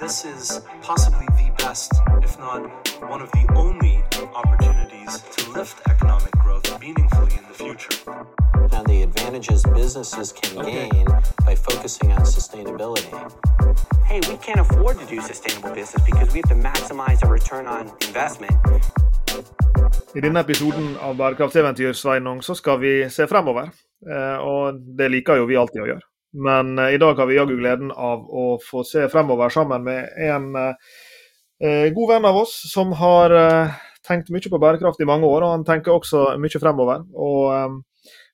This is possibly the best, if not one of the only opportunities to lift economic growth meaningfully in the future. and the advantages businesses can Okay. gain by focusing on sustainability. hey, we can't afford to do sustainable business because we have to maximize our return on investment. I denne episoden av Bærekraftseventyr Sveinung, så skal vi se fremover. Eh, og det liker jo vi alltid å gjøre. Men eh, i dag har vi jaggu gleden av å få se fremover sammen med en eh, god venn av oss som har eh, tenkt mye på bærekraft i mange år, og han tenker også mye fremover. Og eh,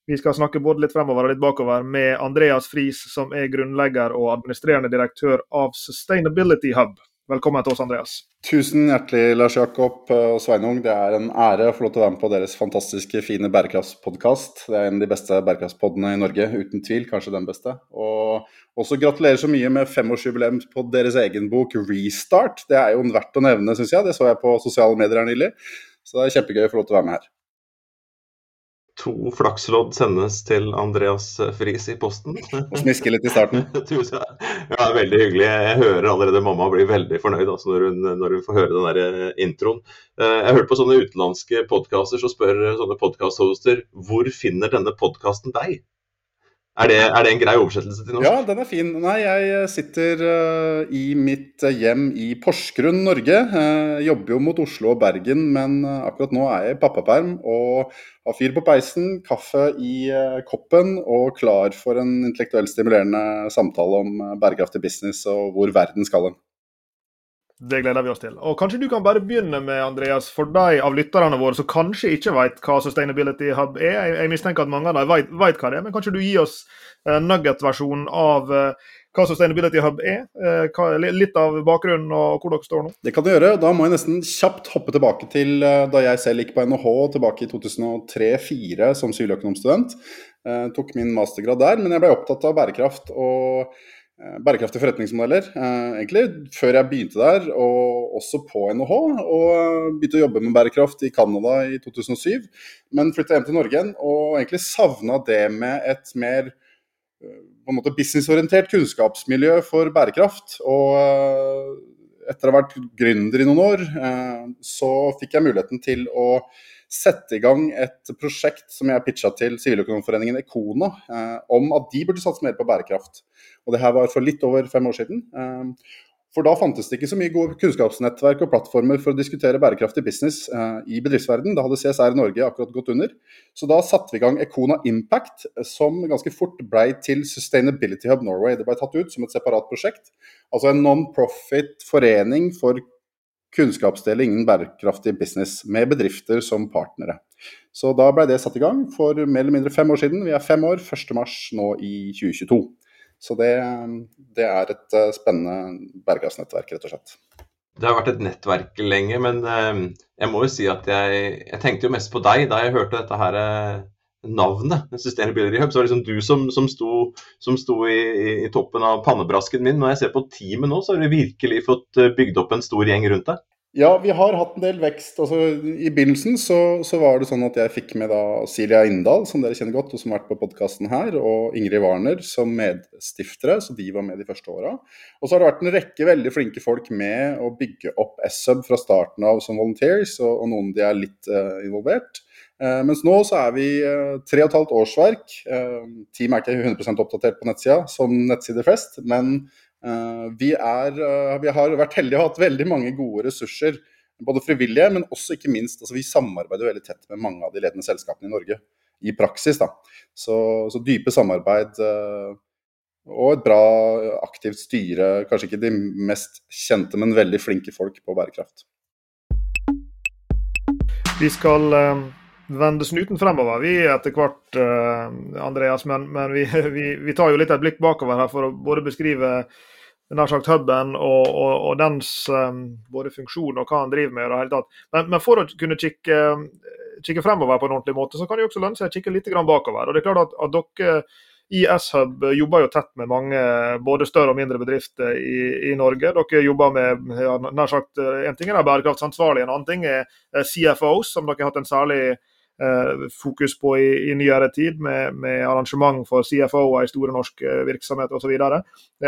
vi skal snakke både litt fremover og litt bakover med Andreas Friis, som er grunnlegger og administrerende direktør av Sustainability Hub. Velkommen til oss, Andreas. Tusen hjertelig, Lars Jakob og Sveinung. Det er en ære å få lov til å være med på deres fantastiske, fine bærekraftspodkast. Det er en av de beste bærekraftspodene i Norge, uten tvil. Kanskje den beste. Og også gratulerer så mye med femårsjubileum på deres egen bok 'Restart'. Det er jo verdt å nevne, syns jeg. Det så jeg på sosiale medier her nylig. Så det er kjempegøy å få lov til å være med her. To flakslodd sendes til Andreas Friis i posten. Smiske litt i starten. Ja, veldig hyggelig. Jeg hører allerede mamma blir veldig fornøyd altså, når, hun, når hun får høre den der eh, introen. Eh, Jeg har hørt på sånne utenlandske podkaster, så spør sånne podkasthoster hvor finner denne podkasten deg? Er det, er det en grei oversettelse til norsk? Ja, den er fin. Nei, jeg sitter uh, i mitt eh, hjem i Porsgrunn, Norge. Uh, jobber jo mot Oslo og Bergen, men eh, akkurat nå er jeg i pappaperm og har fyr på peisen, kaffe i uh, koppen og klar for en intellektuelt stimulerende samtale om eh, bærekraftig business og hvor verden skal hen. Det gleder vi oss til. Og Kanskje du kan bare begynne med, Andreas, for de av lytterne våre som kanskje ikke vet hva Sustainability Hub er. Jeg, mistenker at mange av dem vet, vet hva det er, men kanskje du gir oss eh, nugget-versjonen av eh, hva Sustainability Hub er? Eh, litt av bakgrunnen og hvor dere står nå? Det kan du gjøre. Da må jeg nesten kjapt hoppe tilbake til da jeg selv gikk på NHH tilbake i 2003-2004 som siviløkonomstudent. Tok min mastergrad der, men jeg ble opptatt av bærekraft og bærekraftige forretningsmodeller. Eh, egentlig før jeg begynte der, og også på NHH. Og begynte å jobbe med bærekraft i Canada i 2007. Men flytta hjem til Norge igjen og egentlig savna det med et mer eh, på en måte businessorientert kunnskapsmiljø for bærekraft. Og eh, etter å ha vært gründer i noen år, eh, så fikk jeg muligheten til å sette i gang et prosjekt som jeg pitcha til Siviløkonomforeningen Ekona, eh, om at de burde satse mer på bærekraft. Og det her var for litt over fem år siden. Eh, for da fantes det ikke så mye gode kunnskapsnettverk og plattformer for å diskutere bærekraftig business eh, i bedriftsverden. Da hadde CSR Norge akkurat gått under. Så da satte vi i gang Ekona Impact, som ganske fort blei til Sustainability Hub Norway. Det ble tatt ut som et separat prosjekt. Altså en non-profit forening for kunnskapsdeling innen bærekraftig business, med bedrifter som partnere. Så da ble det satt i gang for mer eller mindre fem år siden. Vi er fem år, 1.3 nå i 2022. Så det, det er et eh, spennende bærekraftsnettverk, rett og slett. Det har vært et nettverk lenge, men eh, jeg må jo si at jeg, jeg tenkte jo mest på deg da jeg hørte dette her eh, navnet. Sustainability Hub, så var det liksom du som, som sto, som sto i, i, toppen av pannebrasken min. Når jeg ser på teamet nå, så har du virkelig fått eh, bygd opp en stor gjeng rundt deg. Ja, vi har hatt en del vekst. Altså, I begynnelsen så, så var det sånn at jeg fikk med da Silja Inndal, som dere kjenner godt, og som har vært på podkasten her, og Ingrid Warner som medstiftere, så de var med de første åra. Og så har det vært en rekke veldig flinke folk med å bygge opp S-Hub fra starten av som volunteers, og, og noen de er litt uh, involvert. Eh, mens nå så er vi eh, tre og et halvt årsverk. Eh, teamet er ikke 100% oppdatert på nettsida, som nettsider flest, men vi, er, vi har vært heldige og hatt veldig mange gode ressurser. Både frivillige, men også ikke minst altså Vi samarbeider veldig tett med mange av de ledende selskapene i Norge. I praksis, da. Så, så dype samarbeid og et bra, aktivt styre. Kanskje ikke de mest kjente, men veldig flinke folk på bærekraft. Vi skal vende snuten fremover, vi etter hvert, eh, Andreas. Men, men vi, vi, vi tar jo litt et blikk bakover her for å både beskrive nær sagt huben og, og, og dens um, både funksjon og hva han driver med. i det tatt. Men, men for å kunne kikke, kikke fremover på en ordentlig måte, så kan det jo også lønne seg å kikke litt bakover. Og det er klart at, at dere i S-Hub jobber jo tett med mange både større og mindre bedrifter i, i Norge. Dere jobber med ja, nær sagt, En ting er bærekraftsansvarlig, en annen ting er CFOs, som dere har hatt en særlig fokus på i, i nyere tid, med, med, arrangement for CFO-er i store norske virksomheter osv. Og,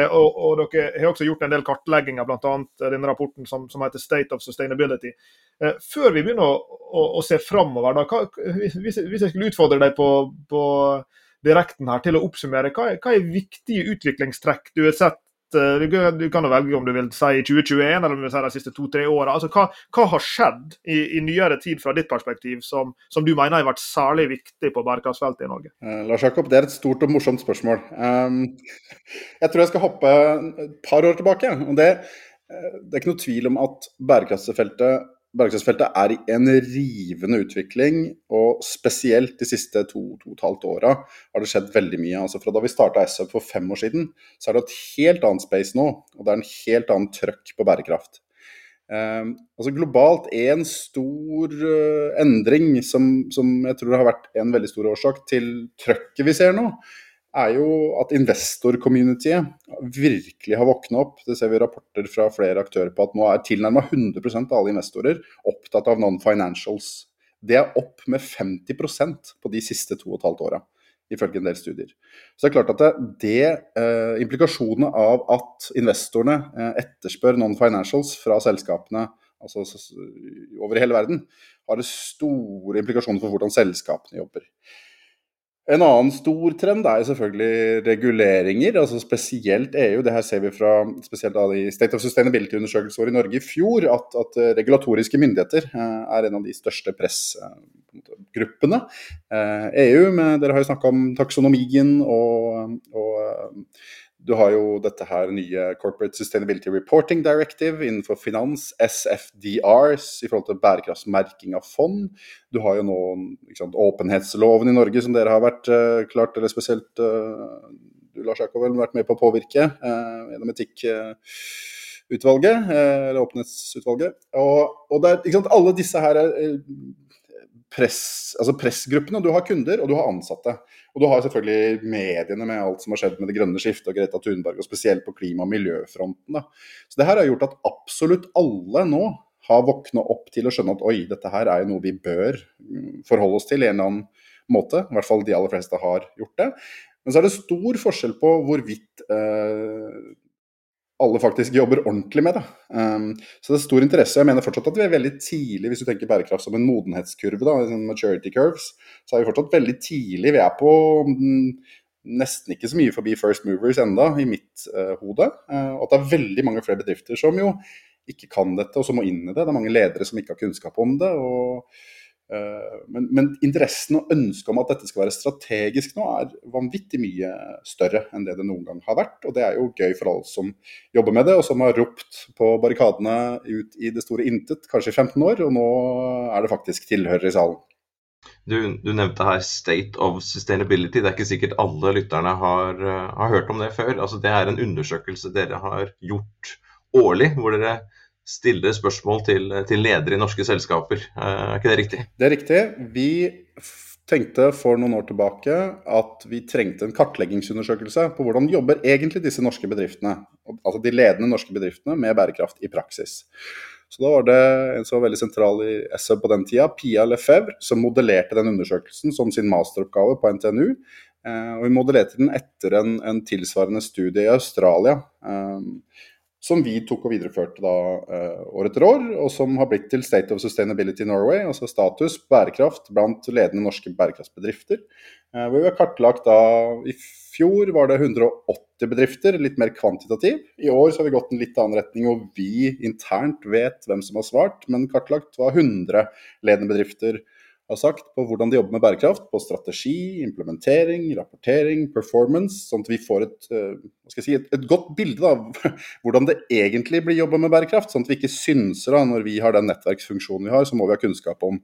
og, og dere har også gjort en del kartlegginger, bl.a. denne rapporten som, som, heter State of Sustainability. Før vi begynner å, å, å se framover, da, hva, hvis, hvis, jeg skulle utfordre deg på, på direkten her til å oppsummere, hva hva er viktige utviklingstrekk du har sett Eh, du kan jo velge om du vil si 2021 eller om du vil si de siste to-tre åra. Altså, hva, hva, har skjedd i, i, nyere tid fra ditt perspektiv som, som, du mener har vært særlig viktig på bærekraftsfeltet i Norge? Eh, Lars Jakob, Det er et stort og morsomt spørsmål. Um, jeg tror jeg skal hoppe et par år tilbake. og det, uh, det er ikke noe tvil om at bærekraftsfeltet Bærekraftsfeltet er i en rivende utvikling, og spesielt de siste to, to og et halvt åra har det skjedd veldig mye. Altså Fra da vi starta SUP for fem år siden, så er det et helt annet space nå. Og det er en helt annen trøkk på bærekraft. Eh, altså Globalt en stor uh, endring som, som, jeg tror har vært en veldig stor årsak til trøkket vi ser nå, er jo at investor-communityet virkelig har våkna opp. Det ser vi rapporter fra flere aktører på at nå er tilnærma 100 av alle investorer opptatt av non-financials. Det er opp med 50% på de siste to og et halvt åra, ifølge en del studier. Så det er klart at det, eh, implikasjonene av at investorene eh, etterspør non-financials fra selskapene altså over hele verden, har store implikasjoner for hvordan selskapene jobber. En annen stor trend er selvfølgelig reguleringer, altså spesielt EU. Det her ser vi fra spesielt av de State of Sustainability-undersøkelser i Norge i fjor, at, at, regulatoriske myndigheter eh, er en av de største pressgruppene. EU, eh, e med, dere har jo snakka om taksonomien og, og du har jo dette her nye Corporate Sustainability Reporting Directive innenfor finans, SFDRs i forhold til bærekraftsmerking av fond. Du har jo nå sant, åpenhetsloven i Norge som dere har vært uh, klart, eller spesielt uh, du Lars Jakob vel vært med på å påvirke uh, gjennom etikkutvalget, eller åpenhetsutvalget. Og, og der, er, sant, alle disse her er press, altså pressgruppene. Du har kunder, og du har ansatte. Og du har selvfølgelig mediene med alt som har skjedd med det grønne skiftet og Greta Thunberg, og spesielt på klima- og miljøfronten. Da. Så det her har gjort at absolutt alle nå har våkna opp til å skjønne at oi, dette her er jo noe vi bør mm, forholde oss til i en eller annen måte. I hvert fall de aller fleste har gjort det. Men så er det stor forskjell på hvorvidt eh, alle faktisk jobber ordentlig med det. Um, så det er stor interesse. Jeg mener fortsatt at vi er veldig tidlig, hvis du tenker bærekraft som en modenhetskurve, da, en maturity curves, så er vi fortsatt veldig tidlig. Vi er på mm, nesten ikke så mye forbi first movers enda i mitt uh, hode. Uh, og at det er veldig mange flere bedrifter som jo ikke kan dette, og som må inn i det. Det er mange ledere som ikke har kunnskap om det. og men, men, interessen og ønsket om at dette skal være strategisk nå, er vanvittig mye større enn det det noen gang har vært. Og det er jo gøy for alle som jobber med det, og som har ropt på barrikadene ut i det store intet, kanskje i 15 år, og nå er det faktisk tilhører i salen. Du, du, nevnte her State of Sustainability. Det er ikke sikkert alle lytterne har, har hørt om det før. Altså, det er en undersøkelse dere har gjort årlig, hvor dere stille spørsmål til, til ledere i norske selskaper. Eh, er ikke det riktig? Det er riktig. Vi tenkte for noen år tilbake at vi trengte en kartleggingsundersøkelse på hvordan jobber egentlig disse norske bedriftene, altså de ledende norske bedriftene, med bærekraft i praksis. Så Da var det en som var veldig sentral i SEB på den tida, Pia Lefebvre, som modellerte den undersøkelsen som sin masteroppgave på NTNU. Eh, og vi modellerte den etter en, en tilsvarende studie i Australia. Um, som vi tok og videreførte da uh, år etter år, og som har blitt til State of Sustainability Norway, altså status bærekraft blant ledende norske bærekraftsbedrifter. Uh, hvor vi har kartlagt da I fjor var det 180 bedrifter, litt mer kvantitativ. I år så har vi gått en litt annen retning, og vi internt vet hvem som har svart, men kartlagt var 100 ledende bedrifter har sagt på hvordan de jobber med bærekraft, på strategi, implementering, rapportering, performance, sånn at vi får et, eh, si, et, et godt bilde av hvordan det egentlig blir jobba med bærekraft. Sånn at vi ikke synser da, når vi har den nettverksfunksjonen vi har, så må vi ha kunnskap om,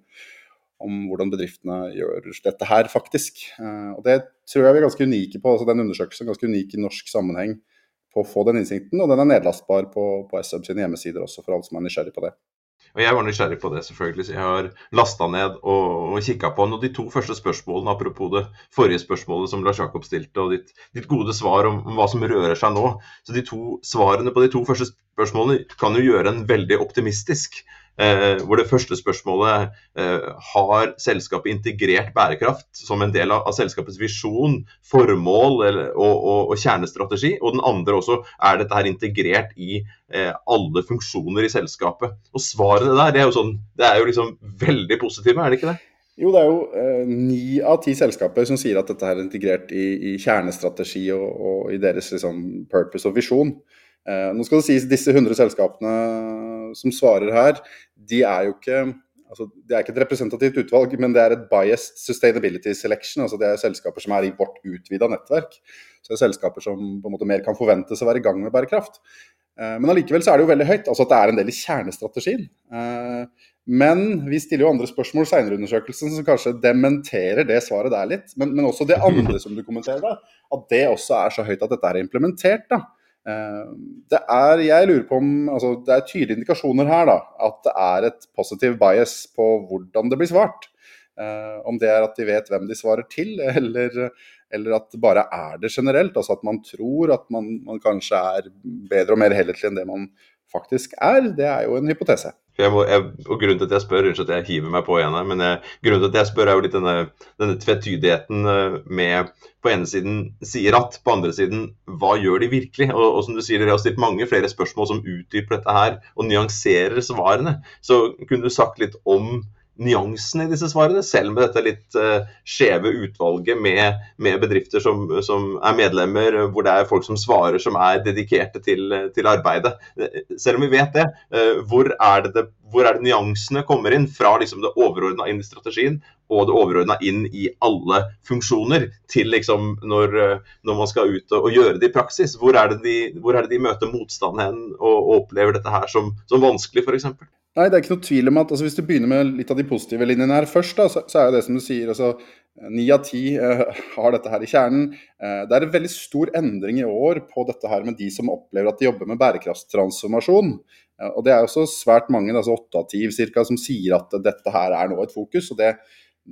om hvordan bedriftene gjør dette her, faktisk. Eh, og Det tror jeg vi er ganske unike på. altså Den undersøkelsen er ganske unik i norsk sammenheng på å få den innsikten, og den er nedlastbar på, på SM sine hjemmesider også, for alle som er nysgjerrig på det. Og Jeg var nysgjerrig på det, selvfølgelig, så jeg har lasta ned og, og kikka på den. Og de to første spørsmålene, apropos det forrige spørsmålet som Lars Jakob stilte, og ditt, ditt gode svar om, om, hva som rører seg nå. Så de to svarene på de to første spørsmålene kan jo gjøre en veldig optimistisk. Eh, hvor det første spørsmålet eh, har selskapet integrert bærekraft som en del av, av selskapets visjon, formål eller, og, og, og, kjernestrategi. Og den andre også er dette her integrert i eh, alle funksjoner i selskapet. Og svarene der det er jo sånn, det er jo liksom veldig positive, er det ikke det? Jo, det er jo eh, ni av ti selskaper som sier at dette er integrert i, i kjernestrategi og, og, i deres liksom, purpose og visjon. Eh, nå skal det sies disse 100 selskapene som svarer her, de er jo ikke altså, Det er ikke et representativt utvalg, men det er et biased sustainability selection. altså Det er selskaper som er i vårt utvida nettverk. Så det er selskaper som på en måte mer kan forventes å være i gang med bærekraft. Eh, men allikevel så er det jo veldig høyt, altså at det er en del i kjernestrategien. Eh, men vi stiller jo andre spørsmål seinere i undersøkelsen som kanskje dementerer det svaret der litt. Men, men, også det andre som du kommenterer, da, at det også er så høyt at dette er implementert. da. Eh, det er, jeg lurer på om, altså det er tydelige indikasjoner her da, at det er et positiv bias på hvordan det blir svart. Uh, om det er at de vet hvem de svarer til, eller, eller, at det bare er det generelt. Altså at man tror at man, man kanskje er bedre og mer helhetlig enn det man faktisk er. Det er jo en hypotese. Må, jeg, og Grunnen til at jeg spør, unnskyld at jeg hiver meg på igjen men jeg, grunnen til at jeg spør er jo litt denne, denne tvetydigheten eh, med på ene siden sier at, på andre siden hva gjør de virkelig? Og, og som du sier, Dere har stilt mange flere spørsmål som utdyper dette her og nyanserer svarene. Så kunne du sagt litt om nyansene i disse svarene, selv med dette litt uh, skjeve utvalget med, med bedrifter som, som, er medlemmer, hvor det er folk som svarer som er dedikerte til, til arbeidet. Selv om vi vet det, uh, hvor, er det, det, hvor er det nyansene kommer inn fra liksom, det overordna inn i strategien og det overordna inn i alle funksjoner, til liksom når, når man skal ut og, og, gjøre det i praksis? Hvor er det de, hvor er det de møter motstand hen og, og opplever dette her som, som vanskelig, f.eks.? Nei, det er ikke noe tvil om at altså, Hvis du begynner med litt av de positive linjene her først, da, så, så, er jo det som du sier altså, Ni av ti uh, har dette her i kjernen. Uh, det er en veldig stor endring i år på dette her med de som opplever at de jobber med bærekraftstransformasjon. Uh, og Det er også svært mange, altså åtte av ti cirka, som sier at dette her er nå et fokus. og det,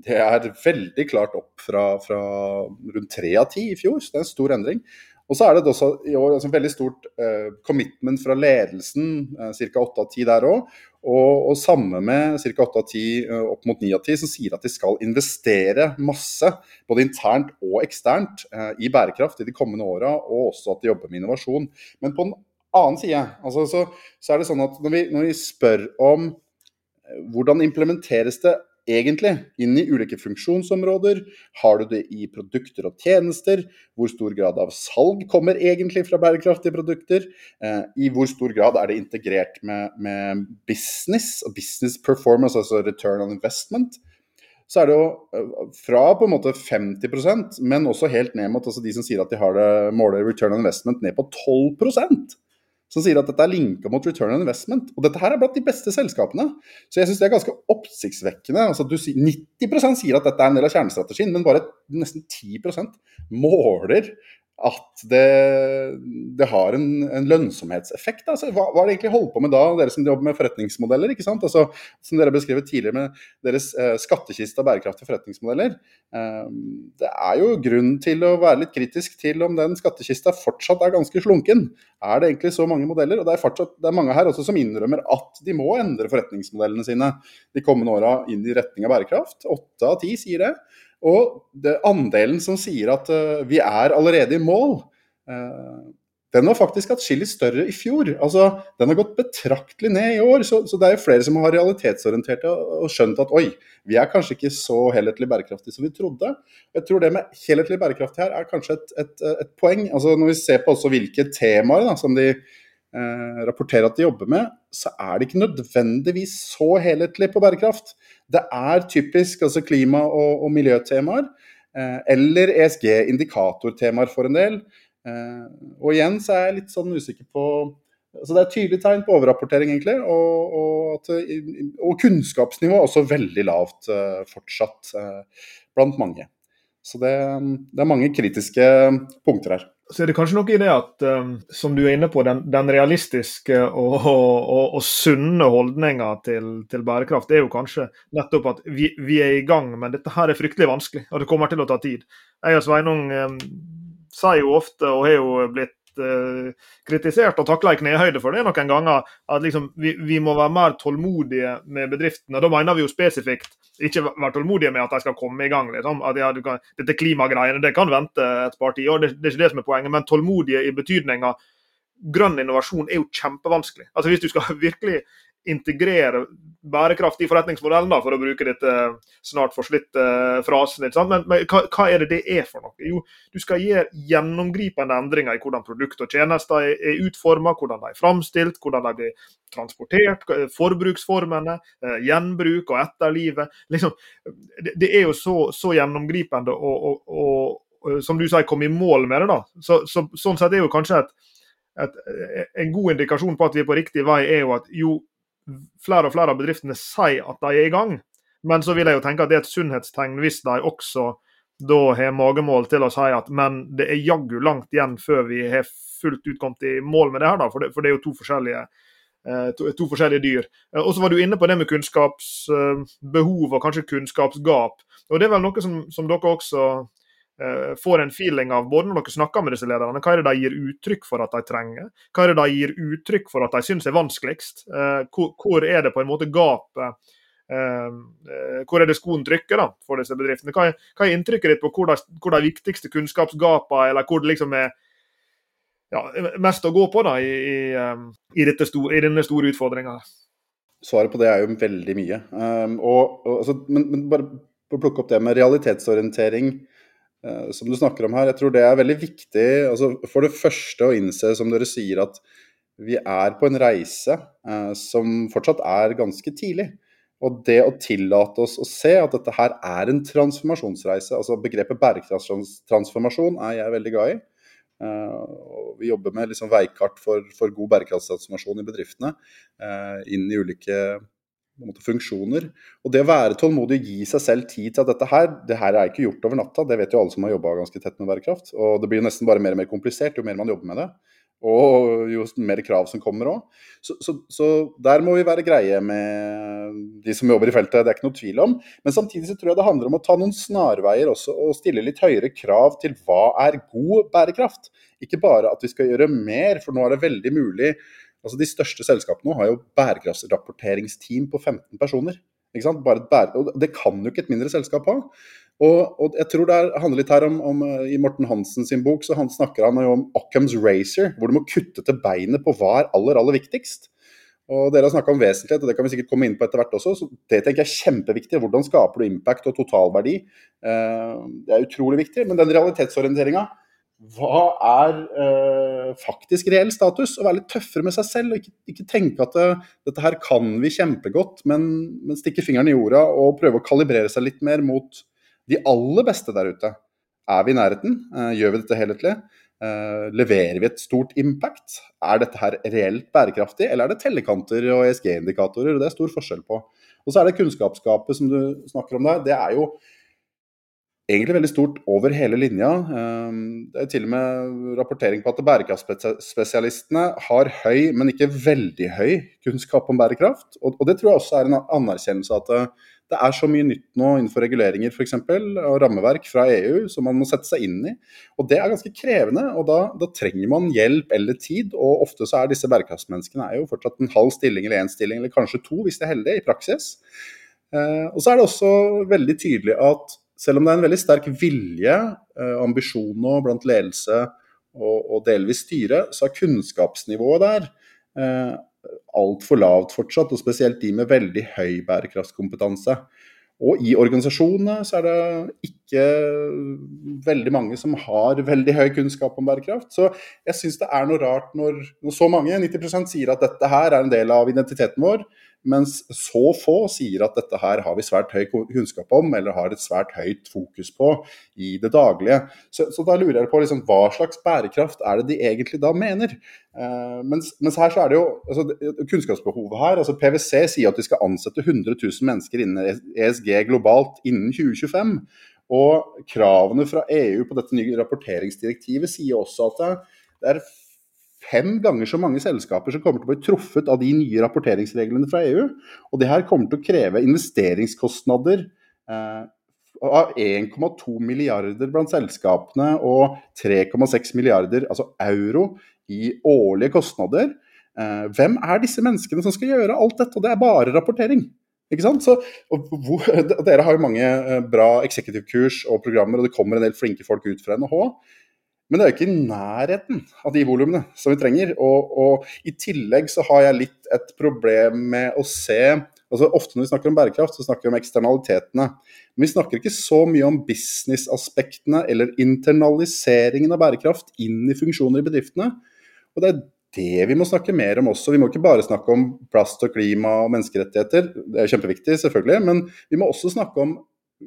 det er veldig klart opp fra, fra rundt tre av ti i fjor, så det er en stor endring. Og så er det også i år altså, veldig stort uh, commitment fra ledelsen, uh, ca. 8 av 10 der òg. Og, og samme med ca. 8 av 10 uh, opp mot 9 av 10 som sier at de skal investere masse, både internt og eksternt, uh, i bærekraft i de kommende åra, og også at de jobber med innovasjon. Men på den annen side altså, så, så, er det sånn at når vi, når vi spør om hvordan implementeres det egentlig inn i ulike funksjonsområder? Har du det i produkter og tjenester? Hvor stor grad av salg kommer egentlig fra bærekraftige produkter? Eh, I hvor stor grad er det integrert med, med business og business performance, altså return on investment? Så er det jo eh, fra på en måte 50% men også helt ned mot altså de som sier at de har det måler return on investment ned på 12 som sier at dette er linka mot return on investment. Og dette her er blant de beste selskapene. Så jeg syns det er ganske oppsiktsvekkende. Altså, du, 90% sier at dette er en del av kjernestrategien, men bare nesten 10% måler at det, det har en, en lønnsomhetseffekt. Altså, hva, hva er det egentlig holdt på med da, dere som jobber med forretningsmodeller? ikke sant? Altså, som dere beskrevet tidligere med deres eh, skattkiste av bærekraftige forretningsmodeller. Eh, det er jo grunn til å være litt kritisk til om den skattkista fortsatt er ganske slunken. Er det egentlig så mange modeller? Og det er, fortsatt, det er mange her også som innrømmer at de må endre forretningsmodellene sine de kommende åra inn i retning av bærekraft. Åtte av ti sier det. Og det, andelen som sier at uh, vi er allerede i mål, uh, den var faktisk atskillig større i fjor. Altså, Den har gått betraktelig ned i år. Så, så det er jo flere som har realitetsorientert og skjønt at oi, vi er kanskje ikke så helhetlig bærekraftige som vi trodde. Jeg tror det med helhetlig bærekraftig her er kanskje et, et, et poeng. Altså Når vi ser på hvilke temaer da, som de eh, rapporterer at de jobber med, så er det ikke nødvendigvis så helhetlig på bærekraft. Det er typisk altså klima- og, og miljøtemaer, eh, eller ESG-indikatortemaer for en del. Eh, og igjen så er jeg litt sånn usikker på så Det er et tydelig tegn på overrapportering, egentlig. Og, og, at, og kunnskapsnivået er også veldig lavt eh, fortsatt uh, blant mange. Så det, det, er mange kritiske punkter her så er det kanskje noe i det at, um, som du er inne på, den, den realistiske og, og, og, sunne holdninga til, til, bærekraft, det er jo kanskje nettopp at vi, vi, er i gang, men dette her er fryktelig vanskelig, og det kommer til å ta tid. Jeg og Sveinung um, sier jo ofte, og har jo blitt uh, kritisert og takla i knehøyde for det noen ganger. At liksom, vi, vi, må være mer tålmodige med bedriftene. Da mener vi jo spesifikt ikke være tålmodige med at de skal komme i gang. Liksom. At ja, kan, dette klimagreiene det kan vente et par tiår, det, det, er ikke det som er poenget. Men tålmodige i betydninga grønn innovasjon er jo kjempevanskelig. Altså Hvis du skal virkelig integrere bærekraft i forretningsmodellen, da, for å bruke dette snart forslitte uh, frasen. Men, men hva, hva, er det det er for noe? Jo, du skal gjøre gjennomgripende endringer i hvordan produkter og tjenester er, er utformet, hvordan de er framstilt, hvordan de blir transportert, forbruksformene, uh, gjenbruk og etterlivet. Liksom, det, det, er jo så, så gjennomgripende og, og, og, som du sier, komme i mål med det. da. Så, så, sånn sett er jo kanskje et et, en god indikasjon på at vi er på riktig vei, er jo at jo flere og flere av bedriftene sier at de er i gang. Men så vil jeg jo tenke at det er et sunnhetstegn hvis de også da har magemål til å si at men det er jaggu langt igjen før vi har fullt ut kommet i mål med det her, da, for det, for det er jo to forskjellige, eh, to, to, forskjellige dyr. Eh, og så var du inne på det med kunnskapsbehov og kanskje kunnskapsgap. Og Det er vel noe som, som dere også Eh, får en feeling av, både når dere snakker med disse lederne, hva er det de gir uttrykk for at de trenger? Hva er det de gir uttrykk for at de syns er vanskeligst? Eh, hvor, er det på en måte gapet? Eh, hvor er det skoen trykker da, for disse bedriftene? Hva er, inntrykket ditt på hvor de, hvor de viktigste kunnskapsgapene, eller hvor det liksom er ja, mest å gå på da, i, i, i, store, i denne store utfordringa? Svaret på det er jo veldig mye. Um, og, og, altså, men, men, bare for å plukke opp det med realitetsorientering Eh, som du snakker om her. Jeg tror det er veldig viktig altså for det første å innse, som dere sier, at vi er på en reise eh, som fortsatt er ganske tidlig. Og det å tillate oss å se at dette her er en transformasjonsreise, altså begrepet bærekraftstransformasjon er jeg veldig glad i. Uh, vi jobber med liksom veikart for, for, god bærekraftstransformasjon i bedriftene. Uh, inn i ulike måte, funksjoner. Og det å være tålmodig og gi seg selv tid til at dette her, det her er ikke gjort over natta. Det vet jo alle som har jobba ganske tett med bærekraft. Og det blir jo nesten bare mer og mer komplisert jo mer man jobber med det. Og jo mer krav som kommer òg. Så, så, så, der må vi være greie med de som jobber i feltet, det er ikke noe tvil om. Men samtidig så tror jeg det handler om å ta noen snarveier også, og stille litt høyere krav til hva er god bærekraft. Ikke bare at vi skal gjøre mer, for nå er det veldig mulig Altså De største selskapene har jo bærekraftsrapporteringsteam på 15 personer. Ikke sant? Bære, og det kan jo ikke et mindre selskap ha. Og, og jeg tror det handler litt her om, om, I Morten Hansen sin bok så han snakker han jo om Occam's Racer, hvor du må kutte til beinet på hva er aller, aller viktigst. Og Dere har snakka om vesentlighet, og det kan vi sikkert komme inn på etter hvert også. så Det tenker jeg er kjempeviktig. Hvordan skaper du impact og totalverdi? Eh, det er utrolig viktig. Men den realitetsorienteringa hva er eh, faktisk reell status? Å være litt tøffere med seg selv og ikke, ikke tenke at det, eh, dette her kan vi kjempegodt, men, men, stikke fingeren i jorda og prøve å kalibrere seg litt mer mot de aller beste der ute. Er vi i nærheten? Eh, gjør vi dette helhetlig? Eh, leverer vi et stort impact? Er dette her reelt bærekraftig, eller er det tellekanter og ESG-indikatorer? Det er stor forskjell på. Og så er det kunnskapsskapet som du snakker om der. Det er jo egentlig veldig stort over hele linja. Ehm, det er til og med rapportering på at bærekraftspesialistene har høy, men ikke veldig høy kunnskap om bærekraft. Og, det tror jeg også er en anerkjennelse at det, det er så mye nytt nå innenfor reguleringer f.eks. og rammeverk fra EU som man må sette seg inn i. Og det er ganske krevende, og da, da trenger man hjelp eller tid. Og ofte så er disse bærekraftsmenneskene er jo fortsatt en halv stilling eller én stilling, eller kanskje to hvis de er heldige, i praksis. Eh, og så er det også veldig tydelig at selv om det er en veldig sterk vilje, eh, ambisjoner blant ledelse og, og delvis styre, så er kunnskapsnivået der eh, altfor lavt fortsatt. Og spesielt de med veldig høy bærekraftskompetanse. Og i organisasjonene så er det ikke veldig mange som har veldig høy kunnskap om bærekraft. Så jeg syns det er noe rart når, når så mange, 90% sier at dette her er en del av identiteten vår, mens så få sier at dette her har vi svært høy kunnskap om, eller har et svært høyt fokus på i det daglige. Så, så da lurer jeg på liksom, hva slags bærekraft er det de egentlig da mener? Uh, mens, mens, her så er det jo altså, kunnskapsbehovet her. altså PwC sier at de skal ansette 100 000 mennesker innen ESG globalt innen 2025. Og kravene fra EU på dette nye rapporteringsdirektivet sier også at det er fem ganger så mange selskaper som kommer til å bli truffet av de nye rapporteringsreglene fra EU. Og det her kommer til å kreve investeringskostnader. Eh, av 1,2 milliarder blant selskapene og 3,6 milliarder altså euro i årlige kostnader. Eh, hvem er disse menneskene som skal gjøre alt dette? Og det er bare rapportering. Ikke sant? Så, hvor, dere har jo mange eh, bra executive-kurs og programmer, og det kommer en del flinke folk ut fra NHH. Men det er jo ikke i nærheten av de volumene som vi trenger. Og, og, i tillegg så har jeg litt et problem med å se altså Ofte når vi snakker om bærekraft, så snakker vi om eksternalitetene. Men vi snakker ikke så mye om businessaspektene eller internaliseringen av bærekraft inn i funksjoner i bedriftene. Og det er det vi må snakke mer om også. Vi må ikke bare snakke om plast og klima og menneskerettigheter, det er kjempeviktig selvfølgelig, men vi må også snakke om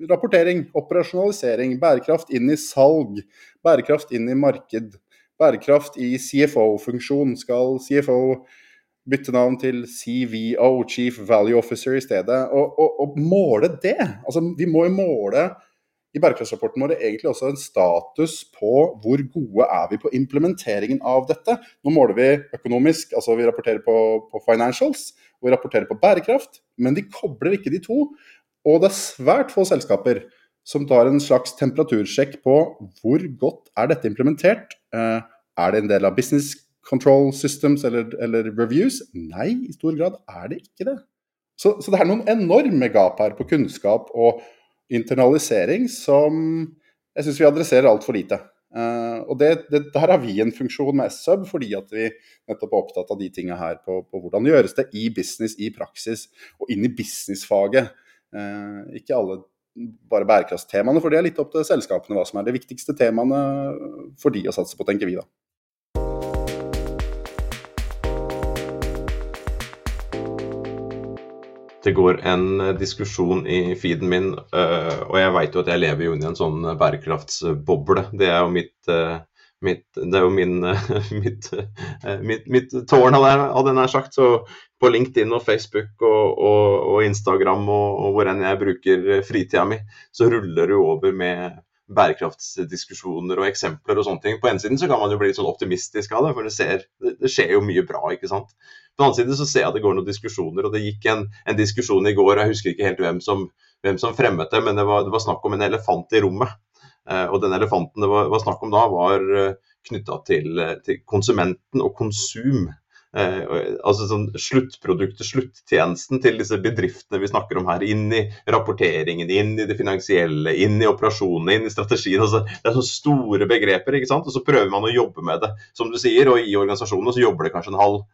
rapportering, operasjonalisering, bærekraft inn i salg, bærekraft inn i marked, bærekraft i CFO-funksjon. Skal CFO bytte navn til CVO, Chief Value Officer, i stedet? Og, og, og måle det. Altså, vi må jo måle i bærekraftsrapporten vår egentlig også en status på hvor gode er vi på implementeringen av dette. Nå måler vi økonomisk, altså vi rapporterer på, på financials, og vi rapporterer på bærekraft, men de kobler ikke de to. Og det er svært få selskaper som tar en slags temperatursjekk på hvor godt er dette implementert. Eh, er det en del av business control systems eller, eller reviews? Nei, i stor grad er det ikke det. Så, så det er noen enorme gap her på kunnskap og internalisering som jeg syns vi adresserer altfor lite. Uh, og det, det, Der har vi en funksjon med SUB, fordi at vi nettopp er opptatt av de tingene her på, på hvordan gjøres det i business, i praksis og inn i businessfaget. Uh, ikke alle bare bærekraftstemaene, for det er litt opp til selskapene hva som er de viktigste temaene for de å satse på, tenker vi da. det går en eh, diskusjon i feeden min, uh, og jeg veit jo at jeg lever jo inni en sånn bærekraftsboble. Det er jo mitt, mitt det er jo min, mitt, mitt, mitt, tårn, hadde jeg nær sagt. Så på LinkedIn og Facebook og, og, og Instagram og, og hvor enn jeg bruker fritida mi, så ruller det jo over med bærekraftsdiskusjoner og eksempler og sånne ting. På en siden så kan man jo bli sånn optimistisk av det, for det, ser, det skjer jo mye bra, ikke sant. På den annen side så ser jeg at det går noen diskusjoner, og det gikk en, en diskusjon i går, og jeg husker ikke helt hvem som, hvem som fremmet det, men det var, det var, snakk om en elefant i rommet. Eh, og den elefanten det var, snakk om da, var eh, knytta til, til, konsumenten og konsum. Eh, altså sånn Sluttproduktet, sluttjenesten til disse bedriftene vi snakker om her. Inn i rapporteringen, inn i det finansielle, inn i operasjonene, inn i strategien. Altså, det er så store begreper. ikke sant? Og så prøver man å jobbe med det, som du sier. Og i organisasjonene så jobber det kanskje en halv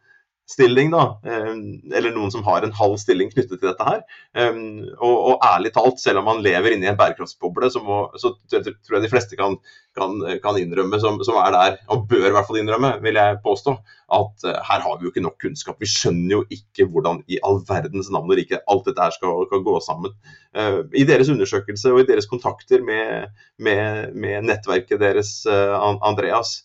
stilling, da, eh, eller noen som har en halv stilling knyttet til dette her. Eh, og, og ærlig talt, selv om man lever inni en bærekraftsboble, så, må, så, tror jeg de fleste kan, kan, kan innrømme, som, som, er der, og bør i hvert fall innrømme, vil jeg påstå, at uh, her har vi jo ikke nok kunnskap. Vi skjønner jo ikke hvordan i all verdens navn og rike alt dette her skal, skal gå sammen. Uh, I deres undersøkelse og i deres kontakter med, med, med nettverket deres, uh, Andreas,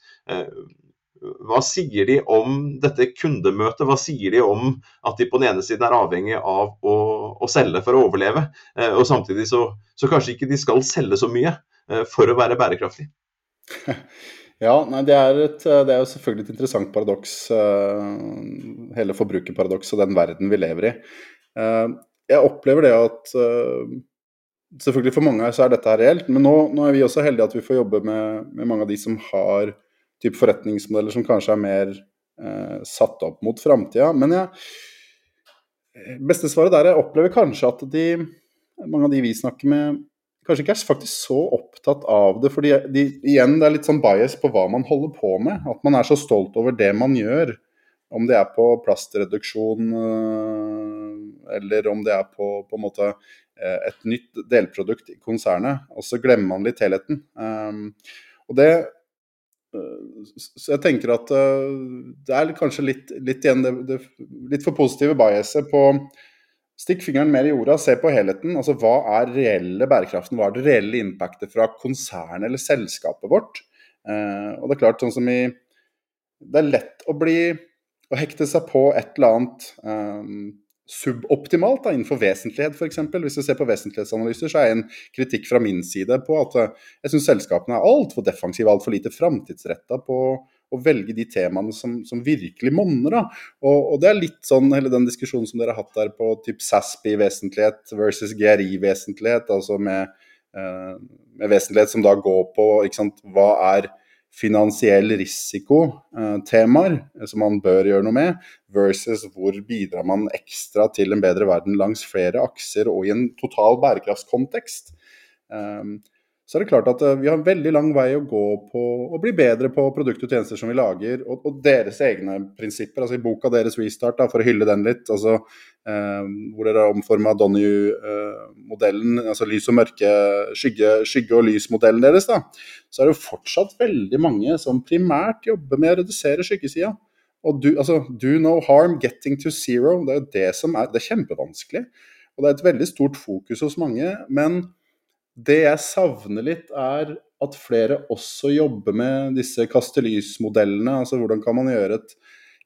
hva sier de om dette kundemøtet? Hva sier de om at de på den ene siden er avhengig av å, å selge for å overleve, eh, og samtidig så, så, kanskje ikke de skal selge så mye eh, for å være bærekraftig? Ja, nei, det, er et, det er jo selvfølgelig et interessant paradoks, eh, hele forbrukerparadokset og den verden vi lever i. Jeg opplever det at Selvfølgelig for mange så er dette her reelt, men nå, nå er vi også heldige at vi får jobbe med, med mange av de som har type forretningsmodeller som kanskje er mer eh, satt opp mot framtida. Men jeg, beste svaret der jeg opplever kanskje at de, mange av de vi snakker med, kanskje ikke er faktisk så opptatt av det. fordi de, igjen, det er litt sånn bias på hva man holder på med. At man er så stolt over det man gjør. Om det er på plastreduksjon øh, eller om det er på, på en måte øh, et nytt delprodukt i konsernet. Og så glemmer man litt helheten. Um, og det så jeg tenker at uh, det er kanskje litt, litt igjen det, det, litt for positive biaset på Stikk fingeren mer i jorda, se på helheten. altså Hva er reelle bærekraften? Hva er det reelle impactet fra konsernet eller selskapet vårt? Eh, og det er klart, sånn som i Det er lett å bli å hekte seg på et eller annet um, suboptimalt da, innenfor vesentlighet f.eks. Hvis vi ser på vesentlighetsanalyser, så er en kritikk fra min side på at eh, jeg syns selskapene er altfor defensive, altfor lite framtidsretta på å velge de temaene som, som virkelig monner. Og, og, det er litt sånn hele den diskusjonen som dere har hatt der på typ SASPI-vesentlighet versus GRI vesentlighet, altså med med vesentlighet som da går på sant, hva er finansiell risiko-temaer som man bør gjøre noe med, versus hvor bidrar man ekstra til en bedre verden langs flere akser og i en total bærekraftskontekst. Um, så er det klart at uh, vi har en veldig lang vei å gå på å bli bedre på produkter og tjenester som vi lager, og, og deres egne prinsipper. altså I boka deres Restart, da, for å hylle den litt, altså, eh, hvor dere har omforma Donnie-modellen, eh, altså lys og mørke, skygge, skygge og lys-modellen deres, da, så er det jo fortsatt veldig mange som primært jobber med å redusere skyggesida. Og do, altså, do no harm, getting to zero. Det er jo det som er Det er kjempevanskelig. Og det er et veldig stort fokus hos mange. men det jeg savner litt, er at flere også jobber med disse kastelysmodellene. Altså hvordan kan man gjøre et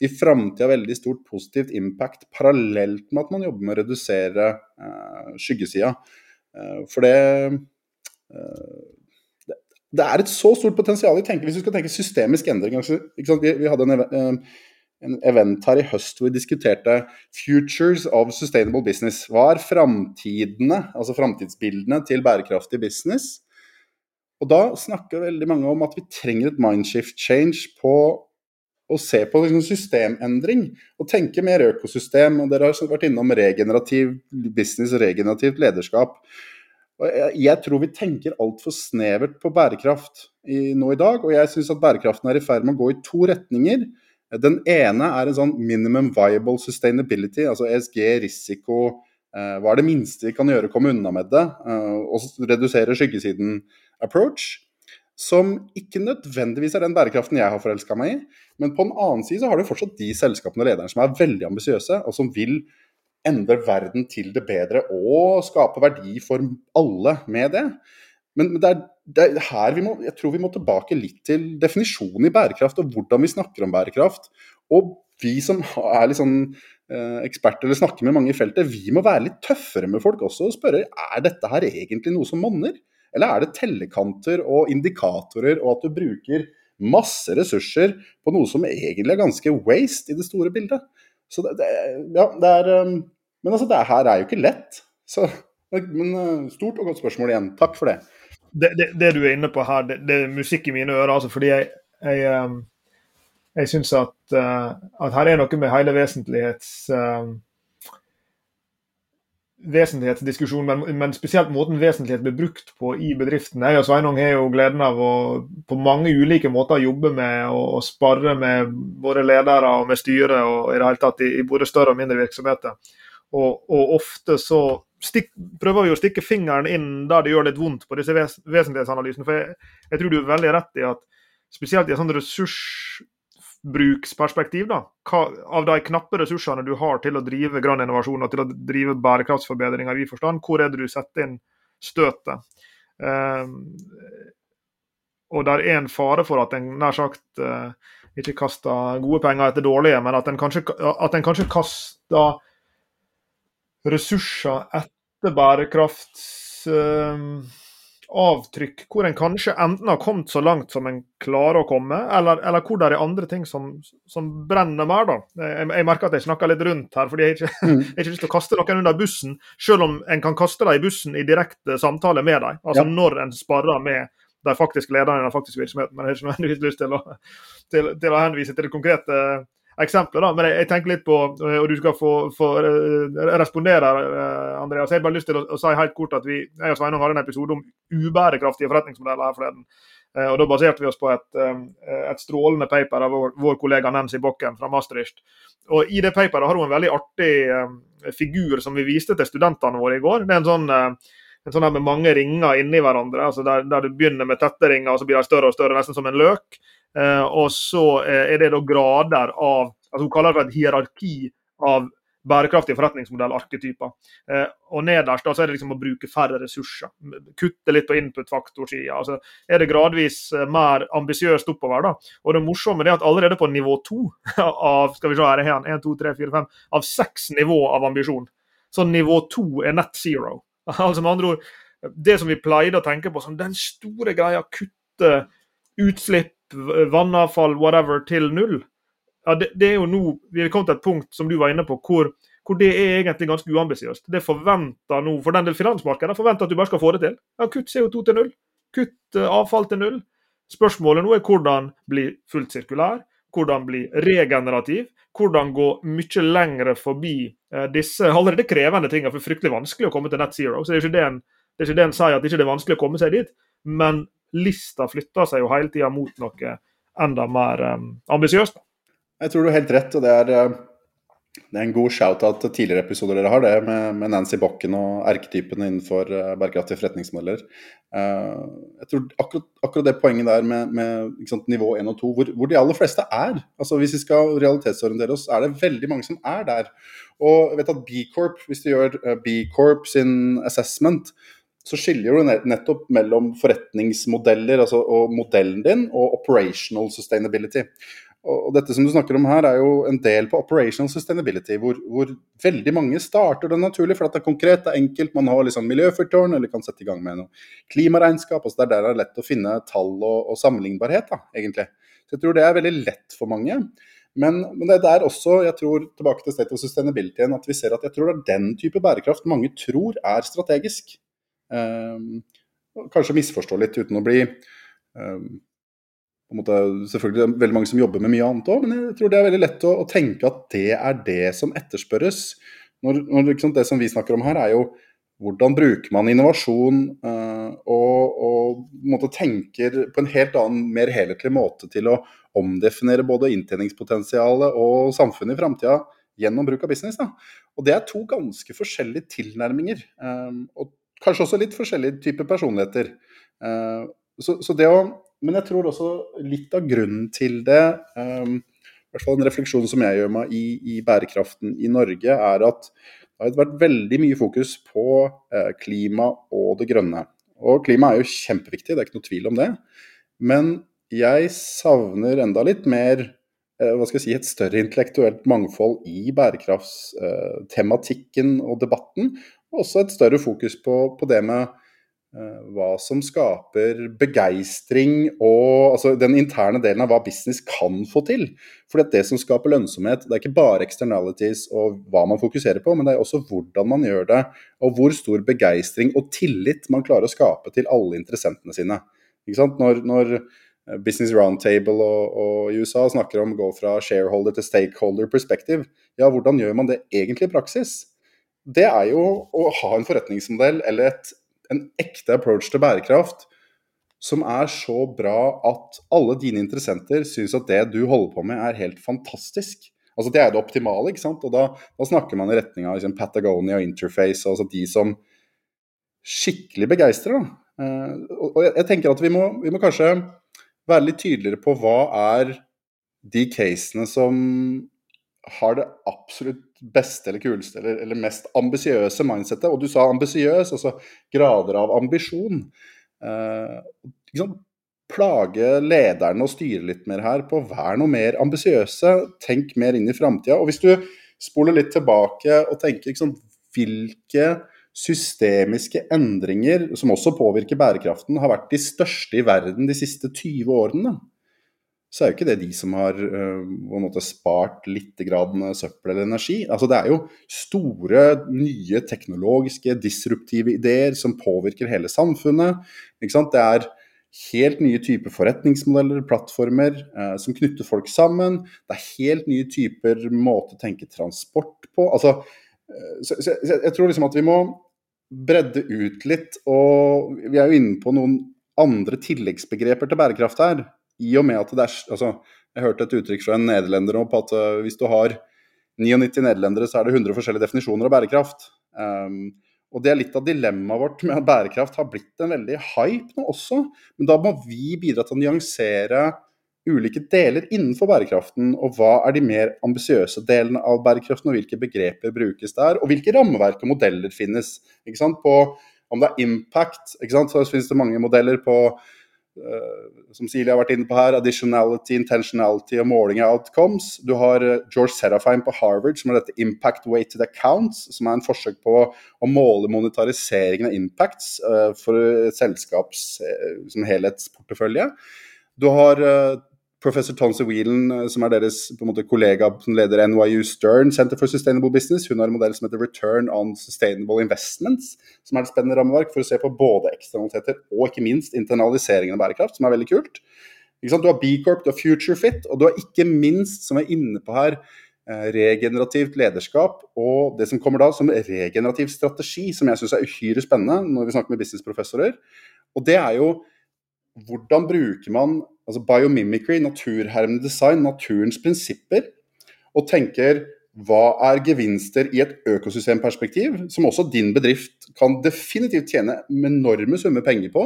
i framtida veldig stort positivt impact parallelt med at man jobber med å redusere eh, skyggesida. Eh, for det, eh, det, er et så stort potensial. Tenker, hvis vi skal tenke systemisk endring altså, vi, vi, hadde en, eh, en event her i høst hvor vi diskuterte 'Futures of Sustainable Business'. Hva er framtidene, altså framtidsbildene til bærekraftig business? Og da snakker veldig mange om at vi trenger et mindshift change på å se på liksom systemendring. Og tenke mer økosystem. og Dere har vært innom regenerativ business, regenerativt lederskap. Og jeg tror vi tenker altfor snevert på bærekraft i, nå i dag. Og jeg syns at bærekraften er i ferd med å gå i to retninger. Den ene er en sånn minimum viable sustainability, altså ESG, risiko. Eh, hva er det minste vi kan gjøre, komme unna med det? Eh, og redusere skyggesiden-approach. Som ikke nødvendigvis er den bærekraften jeg har forelska meg i. Men på den annen side så har du fortsatt de selskapene og lederne som er veldig ambisiøse, og som vil endre verden til det bedre og skape verdi for alle med det. Men det er, det er, her vi må, jeg tror vi må tilbake litt til definisjonen i bærekraft, og hvordan vi snakker om bærekraft. Og vi som er litt sånn eh, eksperter eller snakker med mange i feltet, vi må være litt tøffere med folk også og spørre er dette her egentlig noe som monner. Eller er det tellekanter og indikatorer, og at du bruker masse ressurser på noe som egentlig er ganske waste i det store bildet. Så det, det ja, det er um, Men altså, det her er jo ikke lett. Så, men uh, stort og godt spørsmål igjen. Takk for det det, det, du er inne på her, det, er musikk i mine ører. altså fordi jeg, jeg, um, jeg syns at, uh, at, her er noe med hele vesentlighets uh, vesentlighetsdiskusjon, men, men, spesielt måten vesentlighet blir brukt på i bedriften. Jeg og Sveinung har jo gleden av å på mange ulike måter jobbe med og, og sparre med både ledere og med styret og i det hele tatt i, i både større og mindre virksomheter. Og, og ofte så stikk, prøver vi å stikke fingeren inn der det gjør litt vondt på disse ves vesentlighetsanalysene. For jeg, jeg, tror du er veldig rett i at spesielt i et sånt ressursbruksperspektiv, da, hva, av de knappe ressursene du har til å drive grønn innovasjon og til å drive bærekraftsforbedringer i forstand, hvor er det du setter inn støtet? Um, og det er en fare for at en nær sagt uh, ikke kaster gode penger etter dårlige, men at en kanskje, at en kanskje kaster ressurser etter bærekraftsavtrykk, uh, hvor en kanskje enten har kommet så langt som en klarer å komme, eller, eller hvor det er andre ting som, som brenner mer. da. Jeg, jeg, merker at jeg snakker litt rundt her, fordi jeg ikke, mm. jeg ikke lyst til å kaste noen under bussen, selv om en kan kaste dem i bussen i direkte samtale med dem. Altså ja. når en sparrer med de faktiske lederne i den faktiske virksomheten. Men jeg har ikke nødvendigvis lyst til å, til, til å henvise til det konkrete eksempler. da, Men jeg, jeg, tenker litt på, og du skal få, få uh, respondere, uh, Andreas. Jeg har bare lyst til å, å, si helt kort at vi jeg og Sveinung hadde en episode om ubærekraftige forretningsmodeller her forleden. Og Da baserte vi oss på et, et strålende paper av vår, vår, kollega Nancy Bokken fra Maastricht. Og I det paperet har hun en veldig artig figur som vi viste til studentene våre i går. Det er en sånn en sånn her med mange ringer inni hverandre. altså der, der, du begynner med tette ringer, og så blir de større og større, nesten som en løk. Eh, og så eh, er det da grader av altså Hun kaller det for et hierarki av bærekraftige forretningsmodellarketyper. Eh, og nederst da så er det liksom å bruke færre ressurser. Kutte litt på input-faktorsida. Altså, er det gradvis eh, mer ambisiøst oppover. da. Og det morsomme er at allerede på nivå to av skal vi se her, 1, 1, 2, 3, 4, 5, av seks nivå av ambisjon, så nivå to er net zero. Altså med andre ord, Det som vi pleide å tenke på som den store greia, kutte utslipp vannavfall, whatever, til null. Ja, det, det, er jo nå Vi har kommet til et punkt som du var inne på, hvor hvor det er egentlig ganske uambisiøst. Det forventer nå, For den del finansmarkedet forventer at du bare skal få det til. Ja, Kutt CO2 til null. Kutt eh, avfall til null. Spørsmålet nå er hvordan bli fullt sirkulær, hvordan bli regenerativ, hvordan gå mye lengre forbi eh, disse allerede krevende tingene. For fryktelig vanskelig å komme til net zero. Så det er ikke det en, det er ikke det en sier at det ikke er vanskelig å komme seg dit. Men lista flytter seg jo hele tida mot noe enda mer um, ambisiøst. Jeg tror du har helt rett, og det er, det er en god shout-out til tidligere episoder dere har, det med, med Nancy Bokken og erketypene innenfor uh, bærekraftige forretningsmodeller. Uh, jeg tror akkurat, akkurat, det poenget der med, med sant, nivå 1 og 2, hvor, hvor, de aller fleste er altså Hvis vi skal realitetsorientere oss, er det veldig mange som er der. Og jeg vet at B-Corp, hvis du gjør B-Corp sin assessment, så skiller du nettopp mellom forretningsmodeller altså, og modellen din, og operational sustainability. Og dette som du snakker om her, er jo en del på operational sustainability, hvor, hvor veldig mange starter det naturlig, for det er konkret, det er enkelt. Man har liksom miljøfyrtårn, eller kan sette i gang med noe klimaregnskap. altså Det er der det er lett å finne tall og, og sammenlignbarhet, da, egentlig. Så jeg tror det er veldig lett for mange. Men, men, det er der også, jeg tror, tilbake til State of Sustainability, at vi ser at jeg tror det er den type bærekraft mange tror er strategisk. Um, kanskje misforstå litt uten å bli um, måte, Selvfølgelig det er veldig mange som jobber med mye annet òg, men jeg tror det er veldig lett å, å, tenke at det er det som etterspørres. Når, når liksom, det som vi snakker om her, er jo hvordan bruker man innovasjon uh, og, og måte, tenker på en helt annen, mer helhetlig måte til å omdefinere både inntjeningspotensialet og samfunnet i framtida gjennom bruk av business. Da. Og Det er to ganske forskjellige tilnærminger. Um, og Kanskje også litt forskjellige typer personligheter. Uh, så, så, det å, men jeg tror også litt av grunnen til det, um, i hvert fall en refleksjon som jeg gjør meg i, i bærekraften i Norge, er at det har vært veldig mye fokus på uh, klima og det grønne. Og klima er jo kjempeviktig, det er ikke noe tvil om det. Men jeg savner enda litt mer hva skal jeg si, et større intellektuelt mangfold i bærekraftstematikken og debatten også et større fokus på, på det med uh, hva som skaper begeistring og altså den interne delen av hva business kan få til. For det som skaper lønnsomhet, det er ikke bare externalities og hva man fokuserer på, men det er også hvordan man gjør det, og hvor stor begeistring og tillit man klarer å skape til alle interessentene sine. Når, når, Business Roundtable og, og, USA snakker om å gå fra shareholder til stakeholder perspective. Ja, hvordan gjør man det egentlig i praksis? Det er jo å ha en forretningsmodell eller et, en ekte approach til bærekraft som er så bra at alle dine interessenter syns at det du holder på med er helt fantastisk. Altså Det er det optimale, ikke sant. Og da, da snakker man i retning av liksom, Patagonia og Interface, altså de som skikkelig begeistrer. Uh, og jeg, jeg, tenker at vi må, vi må kanskje være litt tydeligere på hva er de casene som har det absolutt beste eller kuleste eller, eller mest ambisiøse mindsettet. Og du sa ambisiøs, altså grader av ambisjon. Eh, Plage lederne og styre litt mer her på å være noe mer ambisiøse. Tenk mer inn i framtida. Og hvis du spoler litt tilbake og tenker liksom, hvilke systemiske endringer som også påvirker bærekraften, har vært de største i verden de siste 20 årene så er jo ikke det de som har uh, på en måte spart litt søppel eller energi. Altså Det er jo store, nye teknologiske, disruptive ideer som påvirker hele samfunnet. Ikke sant? Det er helt nye typer forretningsmodeller, plattformer, eh, som knytter folk sammen. Det er helt nye typer måte å tenke transport på. Altså, uh, så, så, så jeg tror liksom at vi må bredde ut litt, og vi er jo inne på noen andre tilleggsbegreper til bærekraft her i og med at det er altså, Jeg hørte et uttrykk fra en nederlender nå på at uh, hvis du har 99 nederlendere, så er det 100 forskjellige definisjoner av bærekraft. Um, og Det er litt av dilemmaet vårt med at bærekraft har blitt en veldig hype nå også. Men da må vi bidra til å nyansere ulike deler innenfor bærekraften. Og hva er de mer ambisiøse delene av bærekraften, og hvilke begreper brukes der? Og hvilke rammeverk og modeller finnes. På, om det er impact, så finnes det mange modeller på som Silje har vært inne på her, additionality, intentionality og måling av outcomes. Du har eh, George Serafine på Harvard som har dette impact weighted accounts, som er en forsøk på å måle monetariseringen av impacts uh, for selskaps som helhetsportefølje. Du har professor Tonse Whelan, eh, som er deres måte, kollega som leder NYU Stern Center for Sustainable Business, hun har en modell som heter Return on Sustainable Investments, som er et spennende rammeverk for å se på både eksternaliteter og ikke minst internaliseringen av bærekraft, som er veldig kult. Du har B Corp, du har Future Fit, og du har ikke minst, som jeg er inne på her, eh, regenerativt lederskap og det som kommer da som regenerativ strategi, som jeg syns er uhyre spennende når vi snakker med businessprofessorer. Og det er jo hvordan bruker man altså biomimicry, naturhermende design, naturens prinsipper, og tenker hva er gevinster i et økosystemperspektiv, som også din bedrift kan definitivt tjene enorme summer penger på,